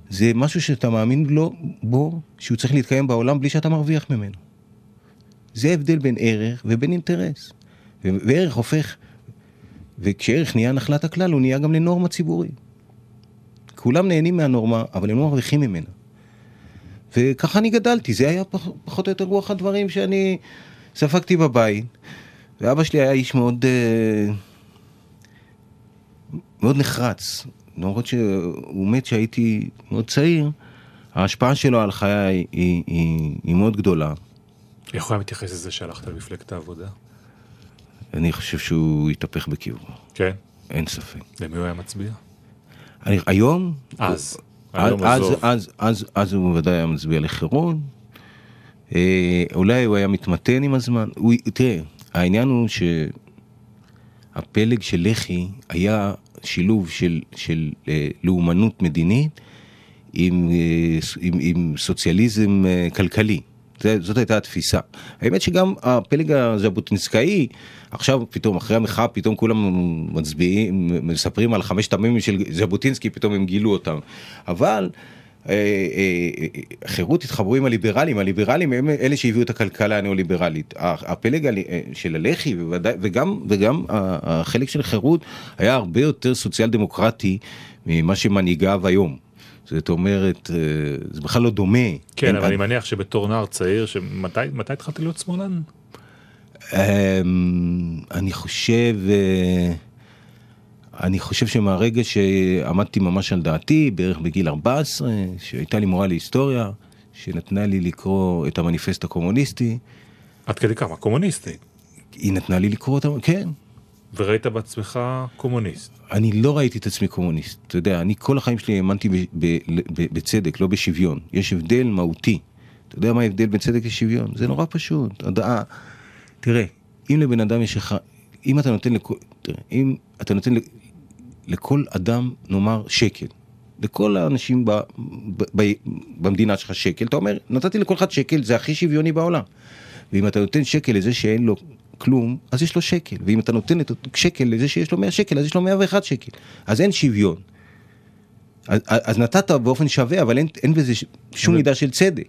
זה משהו שאתה מאמין לו, בו, שהוא צריך להתקיים בעולם בלי שאתה מרוויח ממנו. זה ההבדל בין ערך ובין אינטרס. וערך הופך, וכשערך נהיה נחלת הכלל, הוא נהיה גם לנורמה ציבורית. כולם נהנים מהנורמה, אבל הם לא מרוויחים ממנה. וככה אני גדלתי, זה היה פח, פחות או יותר רוח הדברים שאני ספגתי בבית. ואבא שלי היה איש מאוד, אה, מאוד נחרץ. למרות שהוא מת כשהייתי מאוד צעיר, ההשפעה שלו על חיי היא, היא, היא, היא מאוד גדולה. איך הוא היה מתייחס לזה שהלכת למפלגת העבודה? אני חושב שהוא התהפך בקיבו. כן. אין ספק. למי הוא היה מצביע? אני, היום? אז. אז, היום אז, עזוב. אז, אז, אז הוא בוודאי היה מצביע לחירון. אה, אולי הוא היה מתמתן עם הזמן. הוא, תראה, העניין הוא שהפלג של לח"י היה שילוב של, של אה, לאומנות מדינית עם, אה, עם, עם סוציאליזם אה, כלכלי. זה, זאת הייתה התפיסה. האמת שגם הפלג הז'בוטינסקאי, עכשיו פתאום, אחרי המחאה, פתאום כולם מצביעים, מספרים על חמשת המ"מים של ז'בוטינסקי, פתאום הם גילו אותם. אבל אה, אה, אה, חירות התחברו עם הליברלים, הליברלים הם אלה שהביאו את הכלכלה הניאו-ליברלית. הפלג של הלח"י בוודאי- וגם, וגם החלק של חירות היה הרבה יותר סוציאל דמוקרטי ממה שמנהיגיו היום. זאת אומרת, אה, זה בכלל לא דומה. כן, אבל אני מניח שבתור נער צעיר, מתי התחלת להיות שמאלן? אמ, אני חושב, אה, אני חושב שמהרגע שעמדתי ממש על דעתי, בערך בגיל 14, שהייתה לי מורה להיסטוריה, שנתנה לי לקרוא את המניפסט הקומוניסטי, עד כדי כמה? קומוניסטי. היא נתנה לי לקרוא אותם, כן. וראית בעצמך קומוניסט. אני לא ראיתי את עצמי קומוניסט, אתה יודע, אני כל החיים שלי האמנתי בצדק, לא בשוויון. יש הבדל מהותי. אתה יודע מה ההבדל בין צדק לשוויון? זה נורא פשוט. הודעה, תראה, אם לבן אדם יש לך, אם אתה נותן לכל, תראה, אם אתה נותן לכל אדם, נאמר, שקל, לכל האנשים ב, ב, ב, במדינה שלך שקל, אתה אומר, נתתי לכל אחד שקל, זה הכי שוויוני בעולם. ואם אתה נותן שקל לזה שאין לו כלום, אז יש לו שקל. ואם אתה נותן את אותו שקל לזה שיש לו 100 שקל, אז יש לו 101 שקל. אז אין שוויון. אז, אז נתת באופן שווה, אבל אין, אין בזה שום מידה של צדק.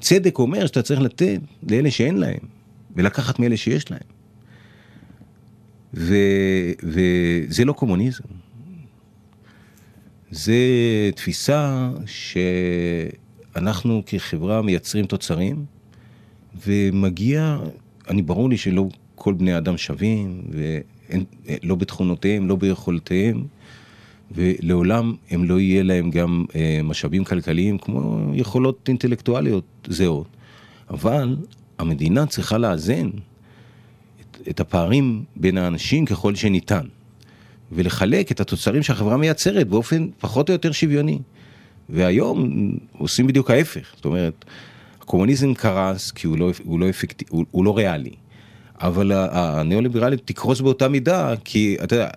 צדק אומר שאתה צריך לתת לאלה שאין להם, ולקחת מאלה שיש להם. ו, וזה לא קומוניזם. זה תפיסה שאנחנו כחברה מייצרים תוצרים, ומגיע, אני ברור לי שלא כל בני האדם שווים, ולא בתכונותיהם, לא ביכולותיהם, ולעולם הם לא יהיה להם גם אה, משאבים כלכליים כמו יכולות אינטלקטואליות זהות. אבל המדינה צריכה לאזן את, את הפערים בין האנשים ככל שניתן, ולחלק את התוצרים שהחברה מייצרת באופן פחות או יותר שוויוני. והיום עושים בדיוק ההפך, זאת אומרת, הקומוניזם קרס כי הוא לא, הוא לא, אפקט, הוא, הוא לא ריאלי. אבל הניאו-ליברליות תקרוס באותה מידה, כי אתה יודע,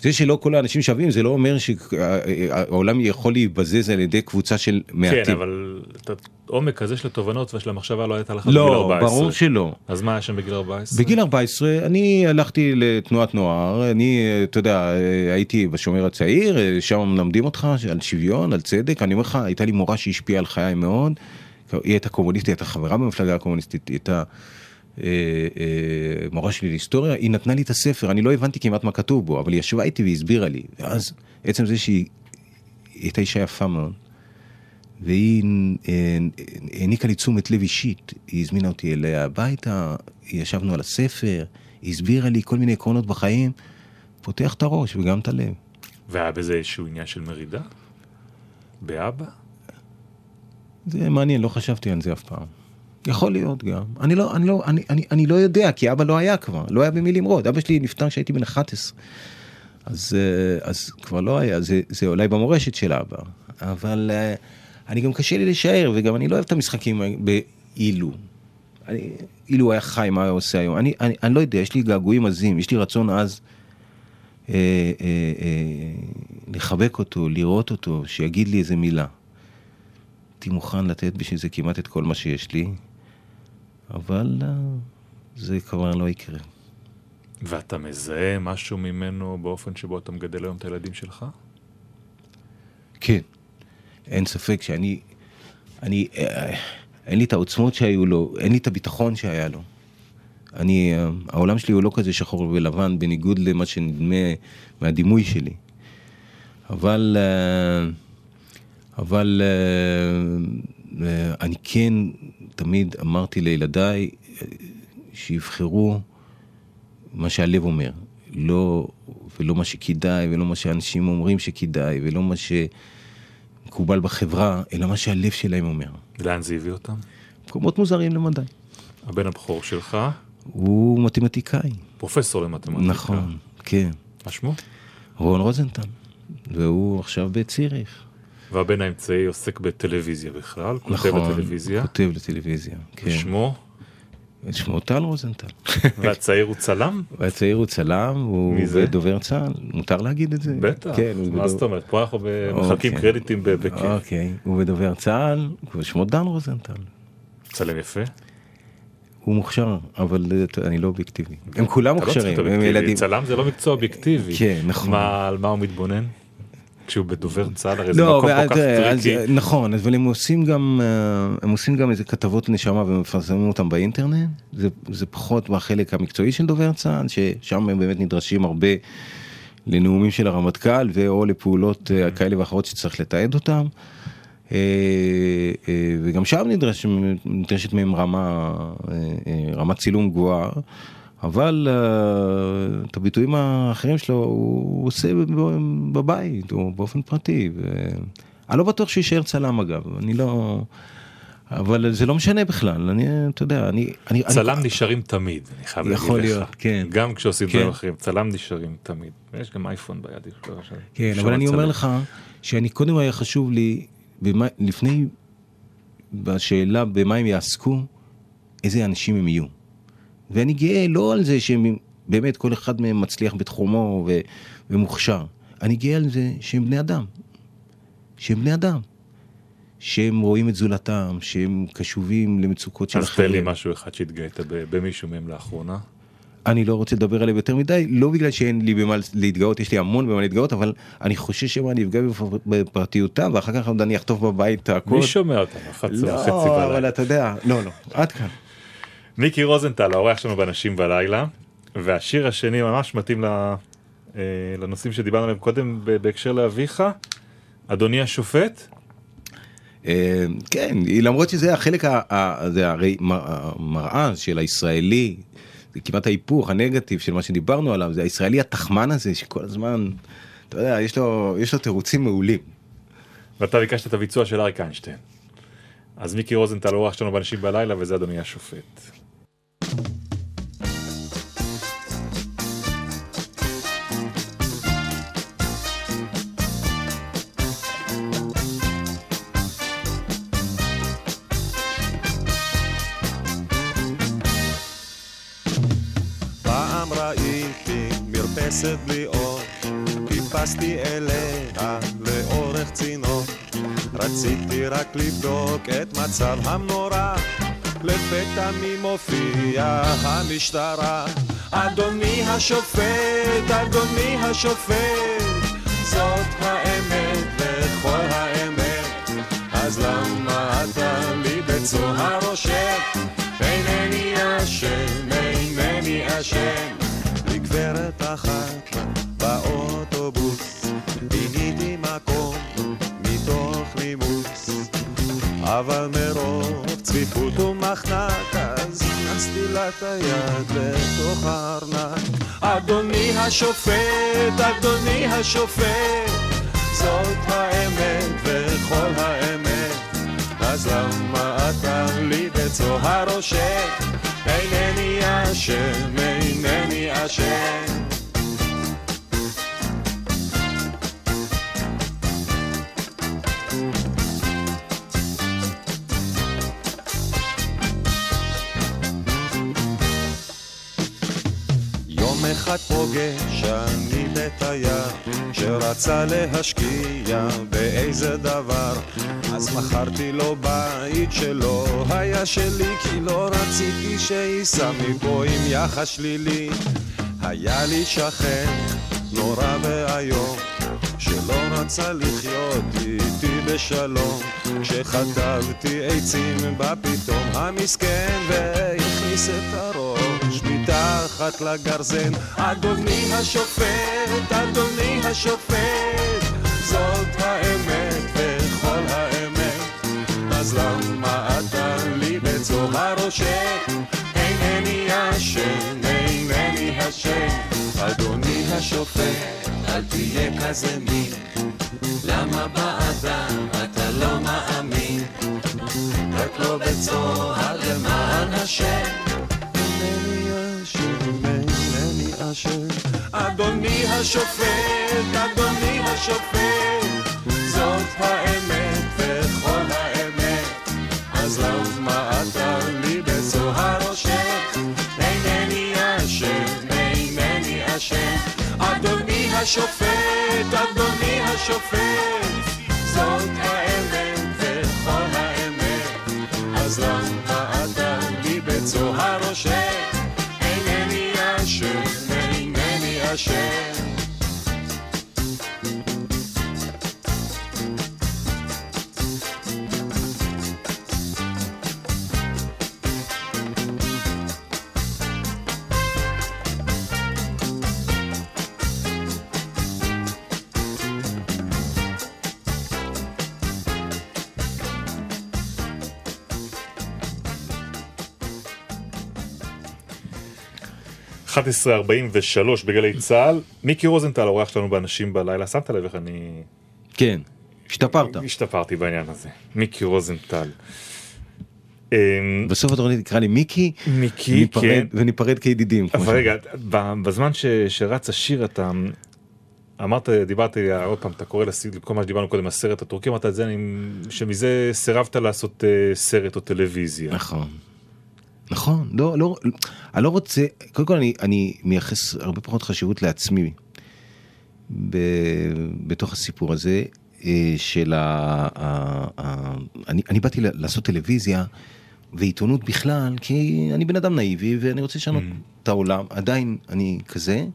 זה שלא כל האנשים שווים, זה לא אומר שהעולם יכול להיבזז על ידי קבוצה של מעטים. כן, אבל את העומק הזה של התובנות ושל המחשבה לא הייתה לך בגיל לא, 14. ברור שלא. אז מה היה שם בגיל 14? בגיל 14 אני הלכתי לתנועת נוער, אני, אתה יודע, הייתי בשומר הצעיר, שם מלמדים אותך על שוויון, על צדק, אני אומר לך, הייתה לי מורה שהשפיעה על חיי מאוד, היא הייתה קומוניסטית, הייתה חברה במפלגה הקומוניסטית, היא הייתה אה, אה, מורה שלי להיסטוריה, היא נתנה לי את הספר, אני לא הבנתי כמעט מה כתוב בו, אבל היא ישבה איתי והסבירה לי, ואז עצם זה שהיא היא הייתה אישה יפה מאוד. והיא אה, העניקה לי תשומת לב אישית, היא הזמינה אותי אליה הביתה, ישבנו על הספר, היא הסבירה לי כל מיני עקרונות בחיים, פותח את הראש וגם את הלב. והיה בזה איזשהו עניין של מרידה? באבא? זה מעניין, לא חשבתי על זה אף פעם. יכול להיות גם. אני לא, אני לא, אני, אני, אני לא יודע, כי אבא לא היה כבר, לא היה במי למרוד. אבא שלי נפטר כשהייתי בן 11. אז, אה, אז כבר לא היה, זה, זה אולי במורשת של אבא. אבל אה, אני גם קשה לי לשער, וגם אני לא אוהב את המשחקים באילו. אני, אילו הוא היה חי, מה הוא עושה היום? אני, אני, אני לא יודע, יש לי געגועים עזים, יש לי רצון עז אה, אה, אה, לחבק אותו, לראות אותו, שיגיד לי איזה מילה. הייתי מוכן לתת בשביל זה כמעט את כל מה שיש לי, אבל אה, זה כבר לא יקרה. ואתה מזהה משהו ממנו באופן שבו אתה מגדל היום את הילדים שלך? כן, אין ספק שאני, אני, אה, אין לי את העוצמות שהיו לו, אין לי את הביטחון שהיה לו. אני, אה, העולם שלי הוא לא כזה שחור ולבן, בניגוד למה שנדמה מהדימוי שלי. אבל, אה, אבל אה, אה, אני כן תמיד אמרתי לילדיי אה, שיבחרו מה שהלב אומר, לא, ולא מה שכדאי, ולא מה שאנשים אומרים שכדאי, ולא מה שמקובל בחברה, אלא מה שהלב שלהם אומר. לאן זה הביא אותם? מקומות מוזרים למדי. הבן הבכור שלך, הוא מתמטיקאי. פרופסור למתמטיקה. נכון, כן. מה שמו? רון רוזנטל, והוא עכשיו בציריך. והבן האמצעי עוסק בטלוויזיה בכלל, כותב נכון, בטלוויזיה. כותב לטלוויזיה, כן. שמו, שמו טל רוזנטל. והצעיר הוא צלם? והצעיר הוא צלם, הוא? דובר צה"ל, מותר להגיד את זה? בטח, כן, מה בדובר- זאת אומרת? פה אנחנו מחלקים אוקיי. קרדיטים בכיף. אוקיי, הוא בדובר צה"ל, שמו דן רוזנטל. צלם יפה. הוא מוכשר, אבל אני לא אובייקטיבי. הם כולם לא מוכשרים, להיות הם. ילדים. צלם זה לא מקצוע אובייקטיבי. כן, נכון. מה- על מה הוא מתבונן? כשהוא בדובר צה"ל, הרי זה לא, מקום כל כך טריקי. נכון, אבל הם עושים גם, אה, הם עושים גם איזה כתבות נשמה ומפרסמים אותם באינטרנט, זה, זה פחות בחלק המקצועי של דובר צה"ל, ששם הם באמת נדרשים הרבה לנאומים של הרמטכ"ל ואו לפעולות אה, כאלה ואחרות שצריך לתעד אותם. אה, וגם שם נדרש, נדרשת מהם רמה, רמת צילום גבוהה, אבל אה, את הביטויים האחרים שלו הוא עושה ב- בבית או באופן פרטי. ו- אני לא בטוח שהוא יישאר צלם אגב, אני לא... אבל זה לא משנה בכלל, אני, אתה יודע, אני... אני צלם אני, נשארים תמיד, אני חייב להגיד לך. יכול להיות, כן. גם כשעושים כן. דברים אחרים, צלם נשארים תמיד. ויש גם אייפון ביד. יש. כן, אבל אני אומר לצלם. לך שאני קודם היה חשוב לי, במה, לפני, בשאלה במה הם יעסקו, איזה אנשים הם יהיו. ואני גאה לא על זה שהם באמת כל אחד מהם מצליח בתחומו ו, ומוכשר, אני גאה על זה שהם בני אדם. שהם בני אדם. שהם רואים את זולתם, שהם קשובים למצוקות של אז תן לי. משהו אחד שהתגאית במישהו מהם לאחרונה. אני לא רוצה לדבר עליהם יותר מדי, לא בגלל שאין לי במה להתגאות, יש לי המון במה להתגאות, אבל אני חושש שמא אני אפגע בפר- בפרטיותם, ואחר כך אני אחטוף בבית את הכל. מי שומע אותנו? 11 וחצי לא, אבל בלילה. אתה יודע, לא, לא, עד כאן. מיקי רוזנטל, האורח שלנו בנשים בלילה, והשיר השני ממש מתאים אה, לנושאים שדיברנו עליהם קודם בהקשר לאביך. אדוני השופט, אה, כן, למרות שזה החלק, זה הרי מ- המראה של הישראלי, זה כמעט ההיפוך, הנגטיב של מה שדיברנו עליו, זה הישראלי התחמן הזה שכל הזמן, אתה יודע, יש לו, יש לו תירוצים מעולים. ואתה ביקשת את הביצוע של אריק איינשטיין. אז מיקי רוזנטל, האורח שלנו בנשים בלילה, וזה אדוני השופט. מרפסת בלי אור, טיפסתי אליה לאורך צינור. רציתי רק לבדוק את מצב המנורה, לפתע מי מופיע המשטרה. אדוני השופט, אדוני השופט, זאת האמת וכל האמת. אז למה אתה לי בצוהר רושם? אינני אשם, אינני אשם. לגברת אחת באוטובוס, פיניתי מקום מתוך נימוס. אבל מרוב צפיפות ומחנק, אז הכנסתי לה את היד לתוך הארנק. אדוני השופט, אדוני השופט, זאת האמת וכל האמת. אז למה אתה לי בצוהר רושם? אינני אשם, אינני אשם. פוגש אני בתייר שרצה להשקיע באיזה דבר. אז מכרתי לו בית שלא היה שלי כי לא רציתי שייסע מפה עם יחס שלילי. היה לי שכן נורא ואיום שלא רצה לחיות איתי בשלום. כשחטבתי עצים בא פתאום המסכן והכניס את הראש מתחת לגרזן. אדוני השופט, אדוני השופט זאת האמת וכל האמת. אז למה אתה לי בצוהר רושם? אינני אשם, אינני אשם. אדוני השופט, אל תהיה כזה מין. למה באדם אתה לא מאמין? רק לא בצוהר למען השם אשם. אדוני השופט, אדוני השופט, זאת האמת וכל האמת. אז למה אתה לי בצוהר עושק? אינני אשם, אינני אשם. אדוני השופט, אדוני השופט, זאת האמת וכל האמת. אז למה אתה לי בצוהר עושק? chère. 11.43 בגלי צה"ל, מיקי רוזנטל האורח שלנו באנשים בלילה, שמת לב איך אני... כן, השתפרת. השתפרתי בעניין הזה, מיקי רוזנטל. אמ, בסוף התוכנית תקרא לי מיקי, מיקי, כן, וניפרד כידידים. אבל רגע, בזמן שרץ השיר אתה אמרת, דיברת לי עוד פעם, אתה קורא לכל מה שדיברנו קודם, הסרט הטורקי, אמרת את זה, שמזה סירבת לעשות אה, סרט או טלוויזיה. נכון. נכון, לא, לא, אני לא רוצה, קודם כל אני, אני מייחס הרבה פחות חשיבות לעצמי ב, בתוך הסיפור הזה אה, של ה... ה, ה אני, אני באתי לעשות טלוויזיה ועיתונות בכלל, כי אני בן אדם נאיבי ואני רוצה לשנות את העולם, עדיין אני כזה,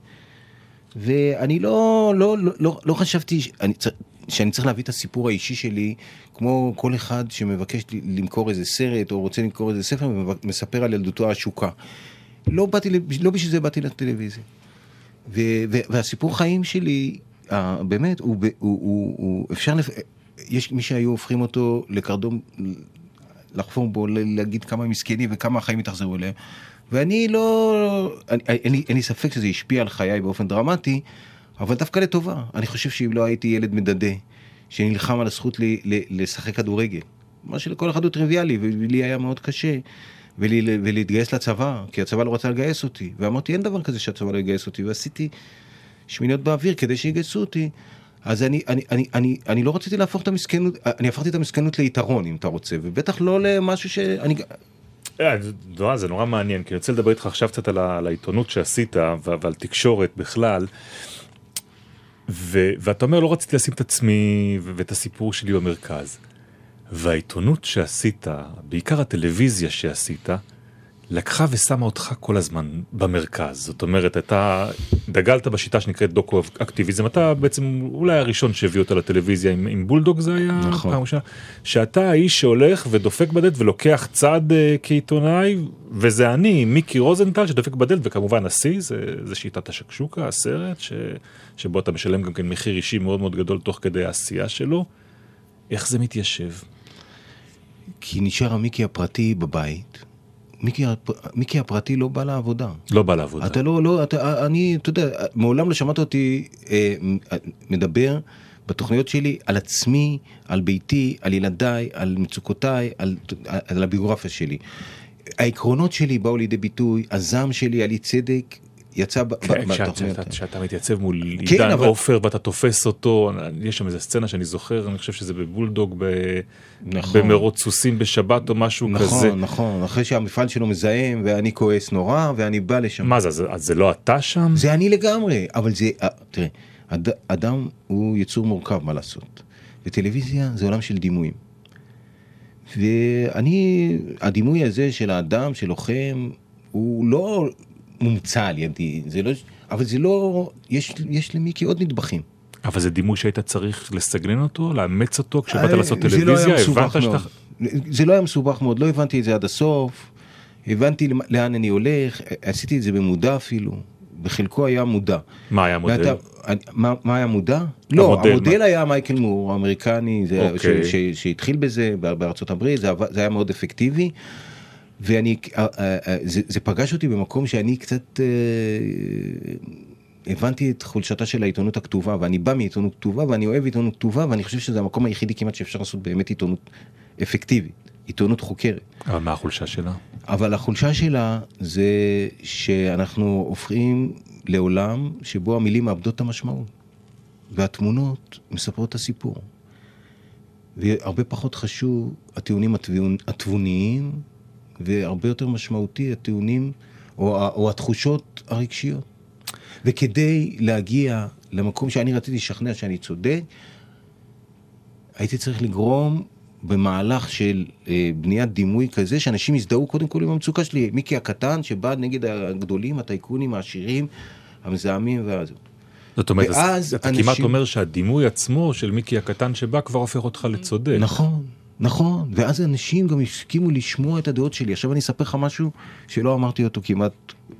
ואני לא, לא, לא, לא, לא חשבתי שאני, צר- שאני צריך להביא את הסיפור האישי שלי, כמו כל אחד שמבקש למכור איזה סרט או רוצה למכור איזה ספר ומספר על ילדותו השוקה. לא לא בשביל זה באתי לטלוויזיה. ו, ו, והסיפור חיים שלי, אה, באמת, הוא, הוא, הוא, הוא אפשר, לפ... יש מי שהיו הופכים אותו לקרדום, לחפור בו, להגיד כמה מסכנים וכמה החיים התאכזרו אליהם. ואני לא, אין לי ספק שזה השפיע על חיי באופן דרמטי, אבל דווקא לטובה. אני חושב שאם לא הייתי ילד מדדה, שנלחם על הזכות ל, ל, לשחק כדורגל, מה שלכל אחד הוא טריוויאלי, ולי היה מאוד קשה, ולי, ולהתגייס לצבא, כי הצבא לא רצה לגייס אותי, ואמרתי אין דבר כזה שהצבא לא יגייס אותי, ועשיתי שמיניות באוויר כדי שיגייסו אותי. אז אני, אני, אני, אני, אני לא רציתי להפוך את המסכנות, אני הפכתי את המסכנות ליתרון אם אתה רוצה, ובטח לא למשהו שאני, אה, זה נורא- זה נורא מעניין, כי אני רוצה לדבר איתך עכשיו קצת על העיתונות שעשית ועל תקשורת בכלל. ו- ואתה אומר, לא רציתי לשים את עצמי ואת הסיפור שלי במרכז. והעיתונות שעשית, בעיקר הטלוויזיה שעשית, לקחה ושמה אותך כל הזמן במרכז. זאת אומרת, אתה דגלת בשיטה שנקראת דוקו-אקטיביזם, אתה בעצם אולי הראשון שהביא אותה לטלוויזיה עם, עם בולדוג זה היה נכון. פעם ראשונה, שאתה האיש שהולך ודופק בדלת ולוקח צד uh, כעיתונאי, וזה אני, מיקי רוזנטל, שדופק בדלת, וכמובן השיא, זה, זה שיטת השקשוקה, הסרט, ש, שבו אתה משלם גם כן מחיר אישי מאוד מאוד גדול תוך כדי העשייה שלו. איך זה מתיישב? כי נשאר המיקי הפרטי בבית. מיקי, הפ- מיקי הפרטי לא בא לעבודה. לא בא לעבודה. אתה לא, לא, אתה, אני, אתה יודע, מעולם לא שמעת אותי אה, מדבר בתוכניות שלי על עצמי, על ביתי, על ילדיי, על מצוקותיי, על, על הביוגרפיה שלי. העקרונות שלי באו לידי ביטוי, הזעם שלי על אי צדק יצא כן, בתוכניות. כשאתה- מתייצב מול כן, עידן עופר ואתה תופס אותו, יש שם איזה סצנה שאני זוכר, אני חושב שזה בבולדוג, נכון. במרוץ סוסים בשבת או משהו כזה. נכון, נכון, אחרי שהמפעל שלו מזהם ואני כועס נורא ואני בא לשם. מה זה, אז- זה לא אתה שם? זה אני לגמרי, אבל זה, אה, תראה, אד, אדם הוא יצור מורכב, מה לעשות. וטלוויזיה זה עולם של דימויים. ואני, הדימוי הזה של האדם, של לוחם, הוא לא מומצא על ידי, זה לא, אבל זה לא, יש, יש למיקי עוד נדבכים. אבל זה דימוי שהיית צריך לסגנן אותו, לאמץ אותו כשבאת אה, לעשות לא טלוויזיה, מסובך הבנת. שאתה... זה לא היה מסובך מאוד, לא הבנתי את זה עד הסוף, הבנתי לאן אני הולך, עשיתי את זה במודע אפילו, בחלקו היה מודע. מה היה המודל? ואתה, מה, מה היה מודע? לא, המודל, המודל מה? היה מייקל מור, האמריקני, זה, אוקיי. ש, ש, שהתחיל בזה בארצות הברית, זה, זה היה מאוד אפקטיבי. ואני, אה, אה, אה, זה, זה פגש אותי במקום שאני קצת הבנתי את חולשתה של העיתונות הכתובה, ואני בא מעיתונות כתובה, ואני אוהב עיתונות כתובה, ואני חושב שזה המקום היחידי כמעט שאפשר לעשות באמת עיתונות אפקטיבית. עיתונות חוקרת. אבל מה החולשה שלה? אבל החולשה שלה זה שאנחנו הופכים לעולם שבו המילים מאבדות את המשמעות. והתמונות מספרות את הסיפור. והרבה פחות חשוב הטיעונים התבונ- התבוניים, והרבה יותר משמעותי הטיעונים או, או התחושות הרגשיות. וכדי להגיע למקום שאני רציתי לשכנע שאני צודק, הייתי צריך לגרום במהלך של אה, בניית דימוי כזה, שאנשים יזדהו קודם כל עם המצוקה שלי. מיקי הקטן שבא נגד הגדולים, הטייקונים, העשירים, המזהמים וה... זאת אומרת, ואז אתה אנשים- כמעט אומר שהדימוי עצמו של מיקי הקטן שבא כבר הופך אותך לצודק. נכון, נכון. ואז אנשים גם הסכימו לשמוע את הדעות שלי. עכשיו אני אספר לך משהו שלא אמרתי אותו כמעט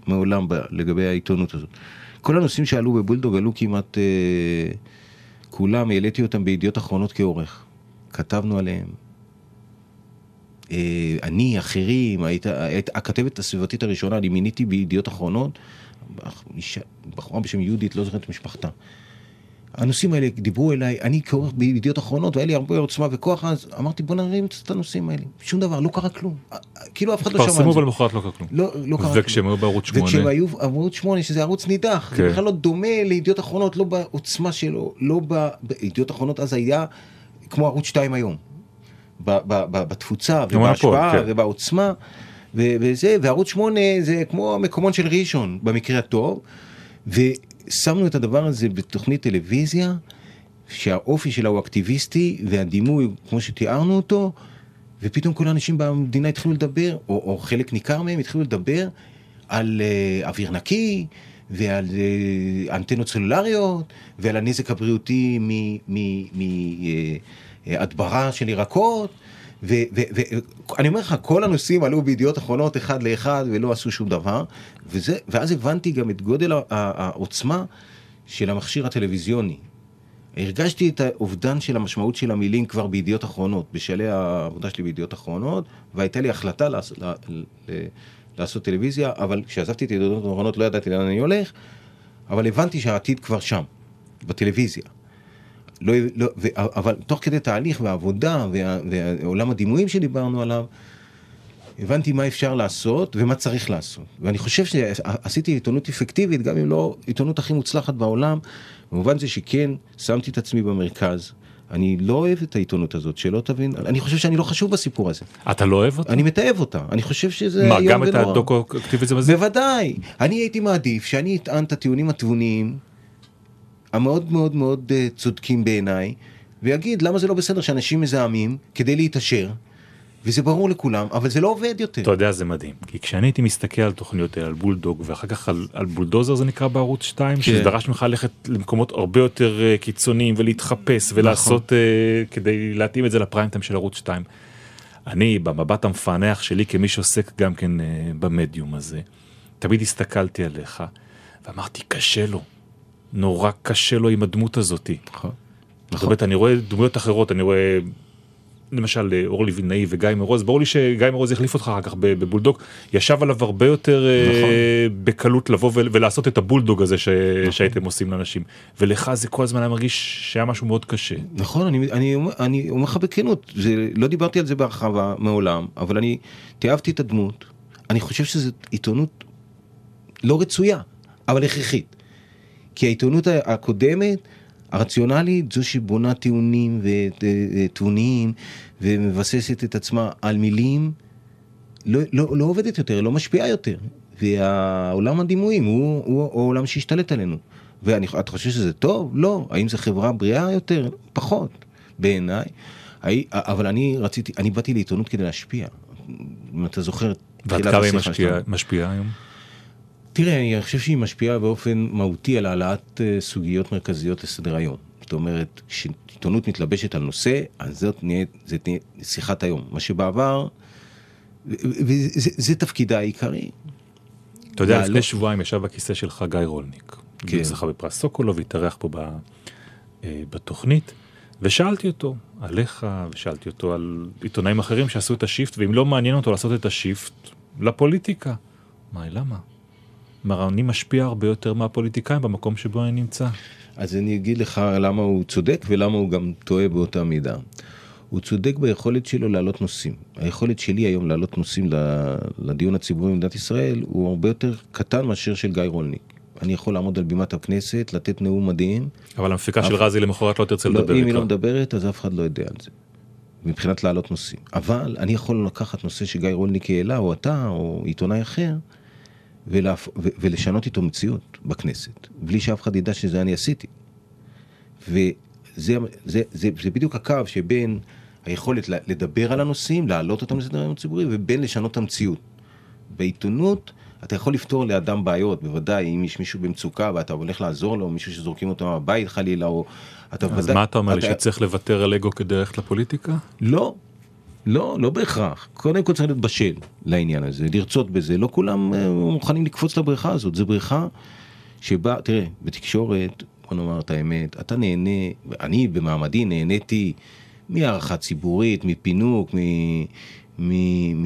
מעולם ב- לגבי העיתונות הזאת. כל הנושאים שעלו בבולדוג עלו כמעט אה, כולם, העליתי אותם בידיעות אחרונות כעורך. כתבנו עליהם. אה, אני, אחרים, היית, היית, הכתבת הסביבתית הראשונה, אני מיניתי בידיעות אחרונות, בחורה בשם יהודית, לא זוכר את משפחתה. הנושאים האלה דיברו אליי, אני כעורך בידיעות אחרונות, והיה לי הרבה עוצמה וכוח, אז אמרתי בוא נרים את הנושאים האלה. שום דבר, לא קרה כלום. כאילו אף אחד לא שמע על התפרסמו זה. ולמחרת לא קרה כלום. לא, לא קרה וכשהם היו בערוץ שמונה, וכשהם היו ערוץ 8, שזה ערוץ נידח, כן. זה בכלל לא דומה לידיעות אחרונות, לא בעוצמה שלו, לא ב... בידיעות אחרונות אז היה כמו ערוץ 2 היום. ב- ב- ב- בתפוצה ובהשפעה כן. ובעוצמה ו- וזה, וערוץ 8 זה כמו המקומון של ראשון במקרה הטוב, ושמנו את הדבר הזה בתוכנית טלוויזיה, שהאופי שלה הוא אקטיביסטי, והדימוי, כמו שתיארנו אותו, ופתאום כל האנשים במדינה התחילו לדבר, או, או חלק ניכר מהם התחילו לדבר על uh, אוויר ועל uh, אנטנות סלולריות, ועל הנזק הבריאותי מהדברה של ירקות. ואני אומר לך, כל הנושאים עלו בידיעות אחרונות אחד לאחד ולא עשו שום דבר, וזה, ואז הבנתי גם את גודל העוצמה של המכשיר הטלוויזיוני. הרגשתי את האובדן של המשמעות של המילים כבר בידיעות אחרונות, בשלהי העבודה שלי בידיעות אחרונות, והייתה לי החלטה לעשות, לעשות טלוויזיה, אבל כשעזבתי את ידיעות אחרונות לא ידעתי לאן אני הולך, אבל הבנתי שהעתיד כבר שם, בטלוויזיה. לא, לא, ו, אבל תוך כדי תהליך ועבודה וה, ועולם הדימויים שדיברנו עליו, הבנתי מה אפשר לעשות ומה צריך לעשות. ואני חושב שעשיתי עיתונות אפקטיבית, גם אם לא עיתונות הכי מוצלחת בעולם, במובן זה שכן שמתי את עצמי במרכז. אני לא אוהב את העיתונות הזאת, שלא תבין, אני חושב שאני לא חשוב בסיפור הזה. אתה לא אוהב אותה? אני מתעב אותה, אני חושב שזה מה, איום גם את ונורא. הדוקו-אקטיביזם הזה? בוודאי. אני הייתי מעדיף שאני אטען את הטיעונים התבוניים, המאוד מאוד מאוד אה, צודקים בעיניי, ויגיד למה זה לא בסדר שאנשים מזהמים כדי להתעשר, וזה ברור לכולם, אבל זה לא עובד יותר. אתה יודע, זה מדהים. כי כשאני הייתי מסתכל על תוכניות האלה, על בולדוג, ואחר כך על, על בולדוזר זה נקרא בערוץ 2, כן. שזה דרש ממך ללכת למקומות הרבה יותר אה, קיצוניים ולהתחפש נכון. ולעשות, אה, כדי להתאים את זה לפריים של ערוץ 2. אני, במבט המפענח שלי כמי שעוסק גם כן אה, במדיום הזה, תמיד הסתכלתי עליך ואמרתי, קשה לו. נורא קשה לו עם הדמות הזאתי. נכון. זאת אומרת, אני רואה דמויות אחרות, אני רואה למשל אה, אורלי וילנאי וגיא מרוז, ברור לי שגיא מרוז יחליף אותך אחר כך בבולדוג, ישב עליו הרבה יותר אה, נכון. בקלות לבוא ול- ולעשות את הבולדוג הזה ש- שהייתם עושים לאנשים. ולך זה כל הזמן היה מרגיש שהיה משהו מאוד קשה. נכון, אני, אני, אני אומר לך בכנות, זה, לא דיברתי על זה בהרחבה מעולם, אבל אני תיעבתי את הדמות. אני חושב שזו עיתונות לא רצויה, אבל הכרחית. כי העיתונות הקודמת, הרציונלית, זו שבונה טיעונים ותבוניים ומבססת את עצמה על מילים, לא, לא, לא עובדת יותר, לא משפיעה יותר. והעולם הדימויים הוא, הוא, הוא העולם שהשתלט עלינו. ואתה חושב שזה טוב? לא. האם זו חברה בריאה יותר? פחות, בעיניי. הי- אבל אני רציתי, אני באתי לעיתונות כדי להשפיע. אם אתה זוכר, ועד כמה היא משפיעה- שלנו. משפיעה היום? תראה, אני חושב שהיא משפיעה באופן מהותי על העלאת אה, סוגיות מרכזיות לסדר היום. זאת אומרת, כשעיתונות מתלבשת על נושא, אז זאת נהיה, זה תהיה שיחת היום. מה שבעבר, וזה זה תפקידה העיקרי. אתה יודע. לפני שבועיים ישב בכיסא שלך גיא רולניק. כן. הוא זכה בפרס סוקולוב, התארח פה ב- אה, בתוכנית, ושאלתי אותו עליך, ושאלתי אותו על עיתונאים אחרים שעשו את השיפט, ואם לא מעניין אותו לעשות את השיפט, לפוליטיקה. מה, למה? כלומר, אני משפיע הרבה יותר מהפוליטיקאים במקום שבו אני נמצא. אז אני אגיד לך למה הוא צודק ולמה הוא גם טועה באותה מידה. הוא צודק ביכולת שלו להעלות נושאים. היכולת שלי היום להעלות נושאים לדיון הציבורי במדינת ישראל הוא הרבה יותר קטן מאשר של גיא רולניק. אני יכול לעמוד על בימת הכנסת, לתת נאום מדהים, אבל המפיקה של רזי למחרת לא תרצה לא, לדבר אם היא לא. מדברת אז אף אחד לא יודע על זה. מבחינת להעלות נושאים. אבל אני יכול לקחת נושא שגיא רולניק העלה, או אתה, או עיתונאי אחר, ולהפ... ו... ולשנות איתו מציאות בכנסת, בלי שאף אחד ידע שזה אני עשיתי. וזה זה, זה, זה, בדיוק הקו שבין היכולת לדבר על הנושאים, להעלות אותם לסדר היום הציבורי, ובין לשנות את המציאות. בעיתונות אתה יכול לפתור לאדם בעיות, בוודאי, אם יש מישהו במצוקה ואתה הולך לעזור לו, מישהו שזורקים אותו מהבית חלילה, או אתה אז ודאי... מה אתה אומר לי, אתה- שצריך לוותר על אגו כדי ללכת לפוליטיקה? לא, לא, לא בהכרח. קודם כל צריך להיות בשל לעניין הזה, לרצות בזה. לא כולם אה, מוכנים לקפוץ לבריכה הזאת. זו בריכה שבה, תראה, בתקשורת, בוא נאמר את האמת, אתה נהנה, אני במעמדי נהניתי מהערכה ציבורית, מפינוק, מ... מ, מ,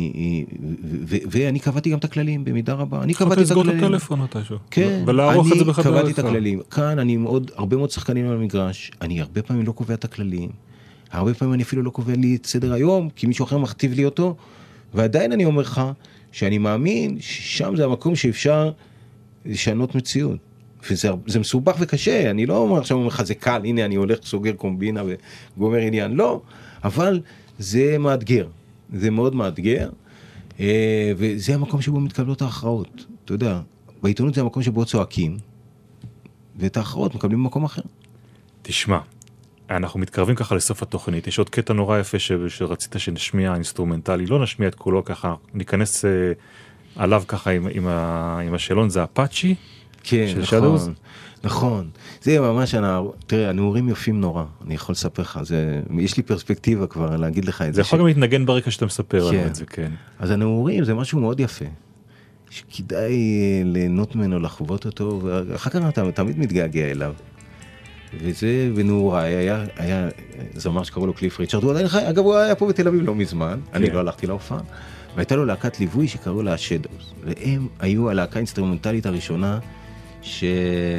ו, ו, ואני קבעתי גם את הכללים במידה רבה. אני יכולת קבעתי את לסגור את הכללים. הטלפון מתישהו. כן, ולערוך את זה בחדר אני קבעתי את. הכללים. כאן אני עוד, הרבה מאוד שחקנים על המגרש, אני הרבה פעמים לא קובע את הכללים. הרבה פעמים אני אפילו לא קובע לי את סדר היום, כי מישהו אחר מכתיב לי אותו, ועדיין אני אומר לך שאני מאמין ששם זה המקום שאפשר לשנות מציאות. וזה זה מסובך וקשה, אני לא אומר עכשיו אומר לך זה קל, הנה אני הולך, סוגר קומבינה וגומר עניין, לא, אבל זה מאתגר, זה מאוד מאתגר, אה, וזה המקום שבו מתקבלות ההכרעות, אתה יודע, בעיתונות זה המקום שבו צועקים, ואת ההכרעות מקבלים במקום אחר. תשמע, אנחנו מתקרבים ככה לסוף התוכנית, יש עוד קטע נורא יפה ש... שרצית שנשמיע אינסטרומנטלי, לא נשמיע את כולו ככה, ניכנס uh, עליו ככה עם, עם, ה... עם השאלון, זה אפאצ'י? כן, של נכון, Shadows? נכון. זה ממש, הנער, תראה, הנעורים יפים נורא, אני יכול לספר לך, זה, יש לי פרספקטיבה כבר להגיד לך את זה זה. יכול ש- גם להתנגן ברקע שאתה מספר כן. את זה, כן. אז הנעורים זה משהו מאוד יפה, שכדאי אה, ליהנות ממנו, לחוות אותו, ואחר כך אתה תמיד מתגעגע אליו. וזה בנעוריי, היה, היה זמר שקראו לו קליף ריצ'רד, הוא עדיין חי, אגב הוא היה פה בתל אביב לא מזמן, אני כן. לא הלכתי להופעה, והייתה לו להקת ליווי שקראו לה ה Shadows, והם היו הלהקה האינסטרומנטלית הראשונה ש...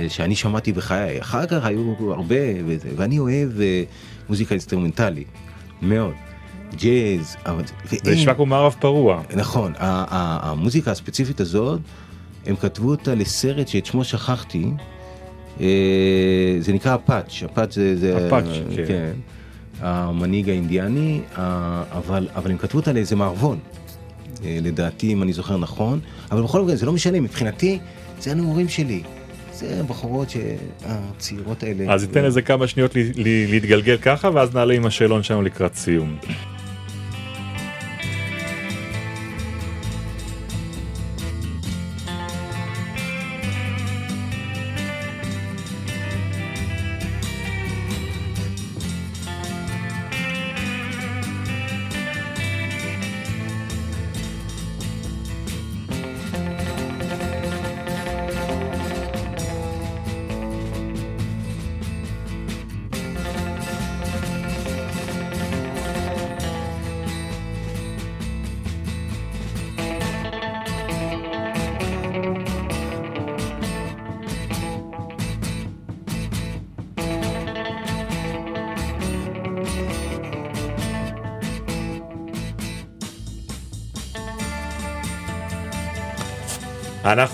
שאני שמעתי בחיי, אחר כך היו הרבה, וזה, ואני אוהב אה, מוזיקה אינסטרומנטלית, מאוד, ג'אז, אבל... זה נשמע כמו מערב פרוע. נכון, המוזיקה הספציפית הזאת, הם כתבו אותה לסרט שאת שמו שכחתי, זה נקרא אפאצ'י, אפאצ'י זה, זה אפאצ'י, כן. כן, המנהיג האינדיאני, ה- אבל, אבל הם כתבו אותה לאיזה מערבון, אה, לדעתי אם אני זוכר נכון, אבל בכל מקרה זה לא משנה, מבחינתי זה הנעורים שלי, זה הבחורות הצעירות האלה. אז ניתן לזה כמה שניות להתגלגל ככה, ואז נעלה עם השאלון שלנו לקראת סיום.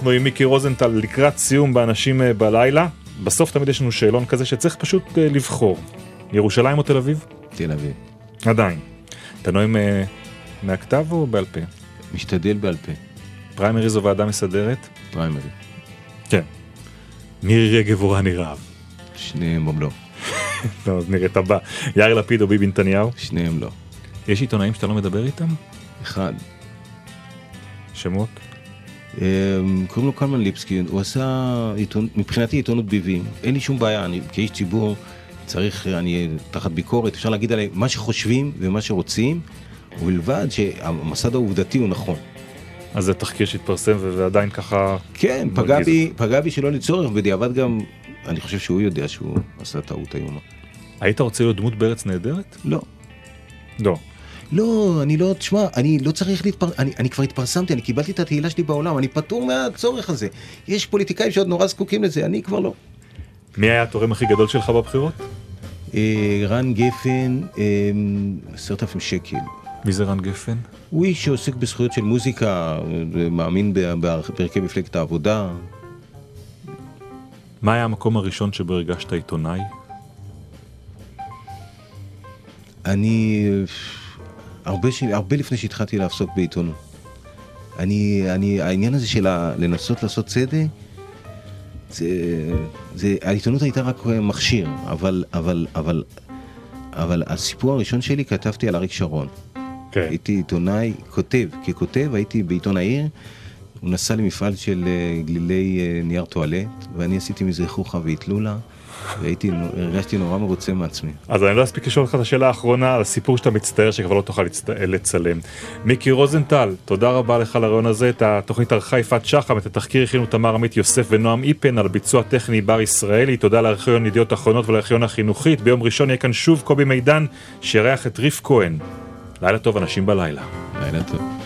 אנחנו עם מיקי רוזנטל לקראת סיום באנשים אה, בלילה. בסוף תמיד יש לנו שאלון כזה שצריך פשוט אה, לבחור. ירושלים או תל אביב? תל אביב, עדיין. אתה נואם אה, מהכתב או בעל פה? משתדל בעל פה, פריימריז או ועדה מסדרת? פריימרי, כן. מירי רגב או רני רהב? שניהם לא, אז נראה את הבא. יאיר לפיד או ביבי נתניהו? שניהם לא, יש עיתונאים שאתה לא מדבר איתם? אחד. שמות? אמ, קוראים לו קלמן ליבסקי, הוא עשה עיתון, מבחינתי עיתונות ביבים, אין לי שום בעיה, אני כאיש ציבור צריך, אני תחת ביקורת, אפשר להגיד עליהם מה שחושבים ומה שרוצים, ובלבד שהמסד העובדתי הוא נכון. אז זה תחקיר שהתפרסם ועדיין ככה... כן, פגע בי, פגע בי שלא לצורך, בדיעבד גם, אני חושב שהוא יודע שהוא עשה טעות איומה. היית רוצה להיות דמות בארץ נהדרת? לא. לא. לא, אני לא, תשמע, אני לא צריך להתפר... אני, אני כבר התפרסמתי, אני קיבלתי את התהילה שלי בעולם, אני פטור מהצורך הזה. יש פוליטיקאים שעוד נורא זקוקים לזה, אני כבר לא. מי היה התורם הכי גדול שלך בבחירות? אה, רן גפן, אה, עשרת אלפים שקל. מי זה רן גפן? הוא איש שעוסק בזכויות של מוזיקה, אה, מאמין ב- ב- בהרכב מפלגת העבודה. מה היה המקום הראשון שבו הרגשת עיתונאי? אני, הרבה, ש... הרבה לפני שהתחלתי לעסוק בעיתונות. אני, אני, העניין הזה של ה... לנסות לעשות צדק, זה, זה, העיתונות הייתה רק מכשיר, אבל, אבל, אבל, אבל הסיפור הראשון שלי כתבתי על אריק שרון. כן. הייתי עיתונאי, כותב, ככותב הייתי בעיתון העיר, הוא נסע למפעל של אה, גלילי אה, נייר טואלט, ואני עשיתי מזה חוכא ואטלולה, והייתי, הרגשתי נורא מרוצה מעצמי. אז אני לא אספיק לשאול אותך את השאלה האחרונה על הסיפור שאתה מצטער שכבר לא תוכל לצט... לצלם. מיקי רוזנטל, תודה רבה לך על הרעיון הזה. את התוכנית ערכה יפעת שחם, את התחקיר הכינו תמר עמית יוסף ונועם איפן על ביצוע טכני בר ישראלי. תודה לארכיון ידיעות אחרונות ולארכיון החינוכית. ביום ראשון יהיה כאן שוב קובי מידן, שיארח את ריף כהן. לילה טוב, אנשים בלילה. לילה טוב.